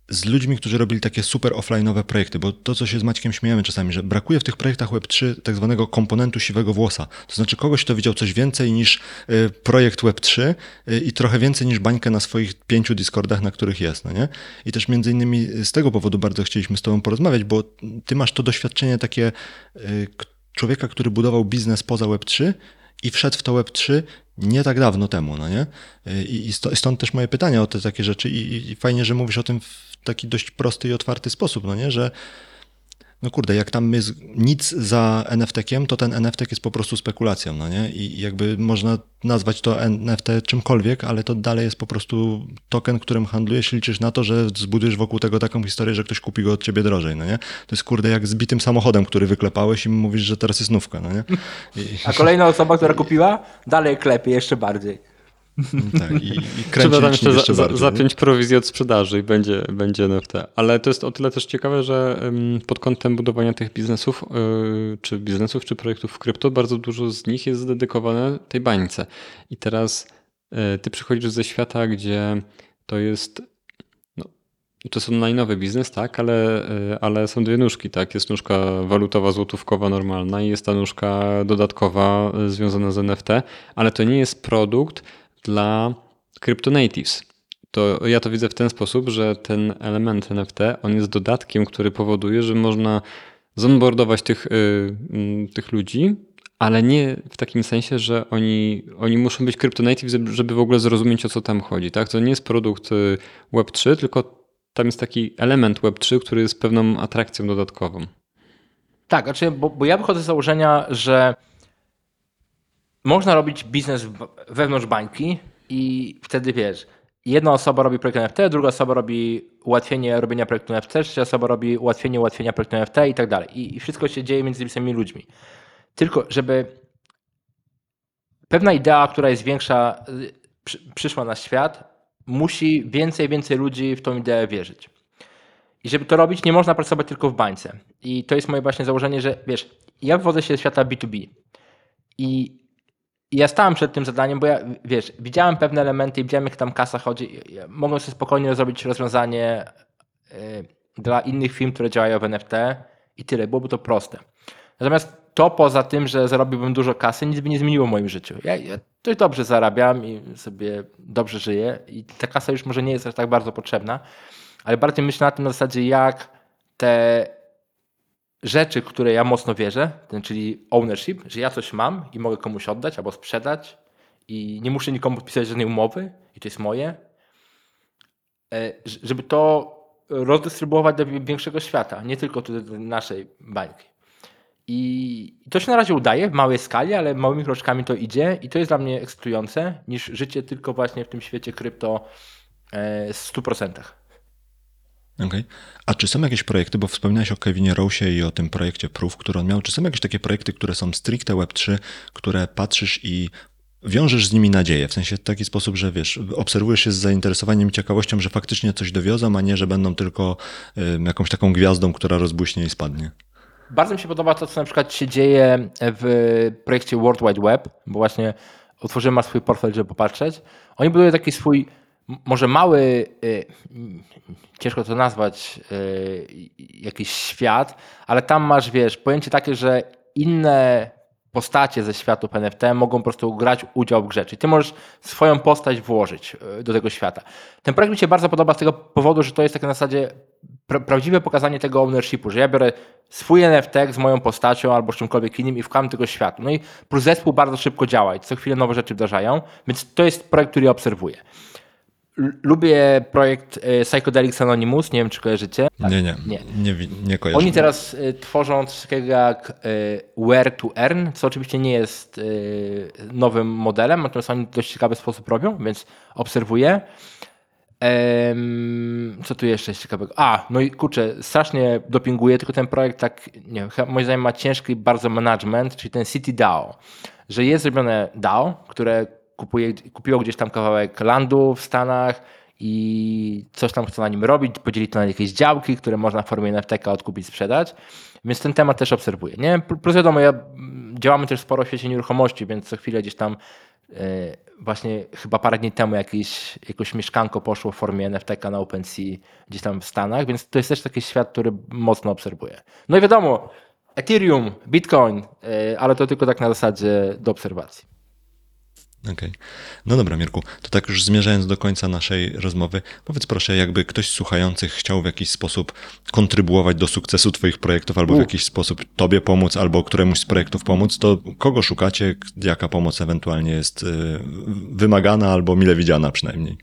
z ludźmi, którzy robili takie super offline'owe projekty, bo to, co się z Maćkiem śmiejemy czasami, że brakuje w tych projektach Web3 tak zwanego komponentu siwego włosa. To znaczy kogoś, kto widział coś więcej niż y, projekt Web3 y, i trochę więcej niż bańkę na swoich pięciu Discordach, na których jest, no nie? I też między innymi z tego powodu bardzo chcieliśmy z tobą porozmawiać, bo ty masz to doświadczenie takie y, człowieka, który budował biznes poza Web3 i wszedł w to Web3 nie tak dawno temu, no nie? I, i stąd też moje pytania o te takie rzeczy i- i fajnie, że mówisz o tym w taki dość prosty i otwarty sposób, no nie? Że no kurde, jak tam jest nic za NFT-kiem, to ten NFT jest po prostu spekulacją, no nie? I jakby można nazwać to NFT czymkolwiek, ale to dalej jest po prostu token, którym handlujesz, liczysz na to, że zbudujesz wokół tego taką historię, że ktoś kupi go od ciebie drożej, no nie? To jest kurde jak zbitym samochodem, który wyklepałeś i mówisz, że teraz jest nówka, no nie? I, A kolejna osoba, która kupiła, dalej klepie jeszcze bardziej. tak, i, i Trzeba tam jeszcze, jeszcze za, bardziej. zapiąć prowizję od sprzedaży i będzie, będzie NFT. Ale to jest o tyle też ciekawe, że pod kątem budowania tych biznesów, yy, czy biznesów, czy projektów w krypto, bardzo dużo z nich jest dedykowane tej bańce. I teraz yy, ty przychodzisz ze świata, gdzie to jest no, to jest online'owy biznes, tak, ale, y, ale są dwie nóżki, tak. Jest nóżka walutowa, złotówkowa, normalna i jest ta nóżka dodatkowa y, związana z NFT, ale to nie jest produkt dla cryptonatives. To ja to widzę w ten sposób, że ten element NFT, on jest dodatkiem, który powoduje, że można zonboardować tych, y, tych ludzi, ale nie w takim sensie, że oni, oni muszą być cryptonative, żeby w ogóle zrozumieć o co tam chodzi. Tak? To nie jest produkt Web3, tylko tam jest taki element Web3, który jest pewną atrakcją dodatkową. Tak, znaczy, bo, bo ja wychodzę z założenia, że można robić biznes wewnątrz bańki i wtedy wiesz, jedna osoba robi projekt NFT, druga osoba robi ułatwienie robienia projektu NFT, trzecia osoba robi ułatwienie ułatwienia projektu NFT i tak dalej. I, wszystko się dzieje między samymi ludźmi. Tylko, żeby pewna idea, która jest większa, y, przyszła na świat, musi więcej, więcej ludzi w tą ideę wierzyć. I żeby to robić, nie można pracować tylko w bańce. I to jest moje właśnie założenie, że wiesz, ja wywodzę się ze świata B2B. I ja stałem przed tym zadaniem, bo ja, wiesz, widziałem pewne elementy i widziałem, jak tam kasa chodzi. Mogłem sobie spokojnie zrobić rozwiązanie y, dla innych firm, które działają w NFT i tyle. Byłoby to proste. Natomiast to poza tym, że zarobiłbym dużo kasy, nic by nie zmieniło w moim życiu. Ja, ja dość dobrze zarabiam i sobie dobrze żyję i ta kasa już może nie jest aż tak bardzo potrzebna, ale bardziej myślę na tym na zasadzie, jak te rzeczy, które ja mocno wierzę, czyli ownership, że ja coś mam i mogę komuś oddać albo sprzedać i nie muszę nikomu podpisać żadnej umowy i to jest moje, e, żeby to rozdystrybuować do większego świata, nie tylko do naszej bańki. I to się na razie udaje w małej skali, ale małymi kroczkami to idzie i to jest dla mnie ekscytujące niż życie tylko właśnie w tym świecie krypto e, w 100%. Okay. A czy są jakieś projekty, bo wspominałeś o Kevinie Rose i o tym projekcie Proof, który on miał, czy są jakieś takie projekty, które są stricte Web3, które patrzysz i wiążesz z nimi nadzieję, w sensie w taki sposób, że wiesz, obserwujesz się z zainteresowaniem i ciekawością, że faktycznie coś dowiozą, a nie, że będą tylko jakąś taką gwiazdą, która rozbuśnie i spadnie. Bardzo mi się podoba to, co na przykład się dzieje w projekcie World Wide Web, bo właśnie otworzyłem swój portfel, żeby popatrzeć. Oni budują taki swój, może mały, y, ciężko to nazwać, y, jakiś świat, ale tam masz, wiesz, pojęcie takie, że inne postacie ze światów NFT mogą po prostu grać udział w grze. Czyli ty możesz swoją postać włożyć y, do tego świata. Ten projekt mi się bardzo podoba z tego powodu, że to jest takie na zasadzie pra prawdziwe pokazanie tego ownershipu, że ja biorę swój NFT z moją postacią albo z czymkolwiek innym i wkładam tego światu. No i plus zespół bardzo szybko działa i co chwilę nowe rzeczy wdarzają, więc to jest projekt, który obserwuję. Lubię projekt e, Psychedelics Anonymous, nie wiem czy kojarzycie. Tak. Nie, nie, nie, nie, nie kojarzę. Oni teraz e, tworzą coś takiego jak e, Where to Earn, co oczywiście nie jest nowym modelem, natomiast oni w dość ciekawy sposób robią, więc obserwuję. Co tu jeszcze jest ciekawego? A, no i kurczę, strasznie dopinguje, tylko ten projekt tak, nie wiem, moim zdaniem ma ciężki bardzo management, czyli ten City DAO, że jest zrobione DAO, które kupuje, kupiło gdzieś tam kawałek landu w Stanach i coś tam chce na nim robić, podzielić to na jakieś działki, które można w formie NFT odkupić, sprzedać. Więc ten temat też obserwuję. Nie? Plus wiadomo, ja, działamy też sporo w świecie nieruchomości, więc co chwilę gdzieś tam E, właśnie chyba parę dni temu jakieś, jakieś mieszkanko poszło w formie NFT na OpenSea gdzieś tam w Stanach, więc to jest też taki świat, który mocno obserwuję. No i wiadomo, Ethereum, Bitcoin, e, ale to tylko tak na zasadzie do obserwacji. Okej. Okay. No dobra, Mirku, to tak już zmierzając do końca naszej rozmowy, powiedz proszę, jakby ktoś z słuchających chciał w jakiś sposób kontrybuować do sukcesu Twoich projektów, albo w jakiś sposób Tobie pomóc, albo któremuś z projektów pomóc, to kogo szukacie, jaka pomoc ewentualnie jest y, wymagana albo mile widziana przynajmniej?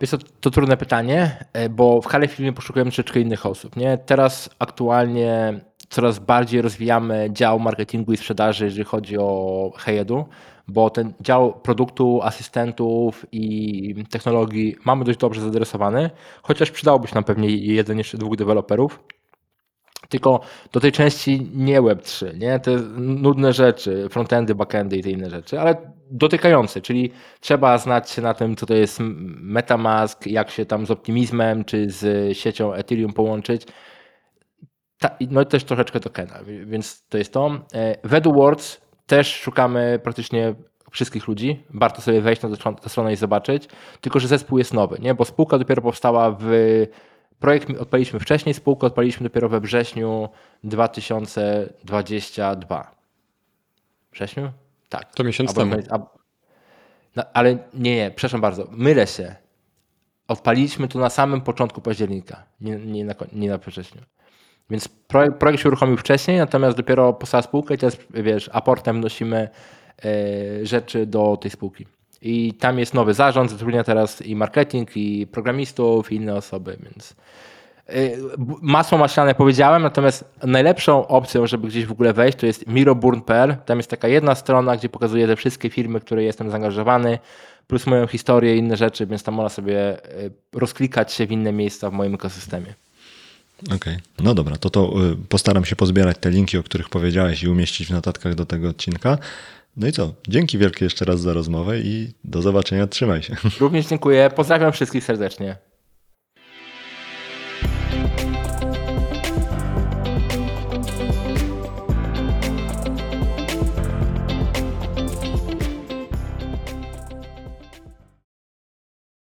Jest to, to trudne pytanie, e, bo w Hale Filmie poszukujemy troszeczkę innych osób. Nie? Teraz aktualnie coraz bardziej rozwijamy dział marketingu i sprzedaży, jeżeli chodzi o Hejedu bo ten dział produktu, asystentów i technologii mamy dość dobrze zadresowany, chociaż przydałoby się nam pewnie jeden jeszcze dwóch deweloperów. Tylko do tej części nie Web3, nie? Te nudne rzeczy, frontendy, backendy i te inne rzeczy, ale dotykające, czyli trzeba znać się na tym, co to jest Metamask, jak się tam z optymizmem czy z siecią Ethereum połączyć. Ta, no i też troszeczkę tokena, więc to jest to. E, w AdWords też szukamy praktycznie wszystkich ludzi. Warto sobie wejść na tę stronę i zobaczyć. Tylko, że zespół jest nowy, nie? bo spółka dopiero powstała w projekt odpaliliśmy wcześniej, spółkę odpaliliśmy dopiero we wrześniu 2022. Wrześniu? Tak. To miesiąc Albo temu. koniec- a- No, ale nie, nie, przepraszam bardzo, mylę się. Odpaliliśmy to na samym początku października, nie, nie, na, nie na wrześniu. Więc projekt, projekt się uruchomił wcześniej, natomiast dopiero powstała spółka i teraz, wiesz, aportem wnosimy e, rzeczy do tej spółki. I tam jest nowy zarząd, zatrudnia teraz i marketing, i programistów, i inne osoby, więc y, masło maślane powiedziałem, natomiast najlepszą opcją, żeby gdzieś w ogóle wejść, to jest miroburn.pl. Tam jest taka jedna strona, gdzie pokazuje te wszystkie firmy, w które jestem zaangażowany, plus moją historię i inne rzeczy, więc tam można sobie y, rozklikać się w inne miejsca w moim ekosystemie. Okej. No dobra, to to y, postaram się pozbierać te linki, o których powiedziałeś i umieścić w notatkach do tego odcinka. No i co? Dzięki wielkie jeszcze raz za rozmowę i do zobaczenia. Trzymaj się. Również dziękuję, pozdrawiam wszystkich serdecznie.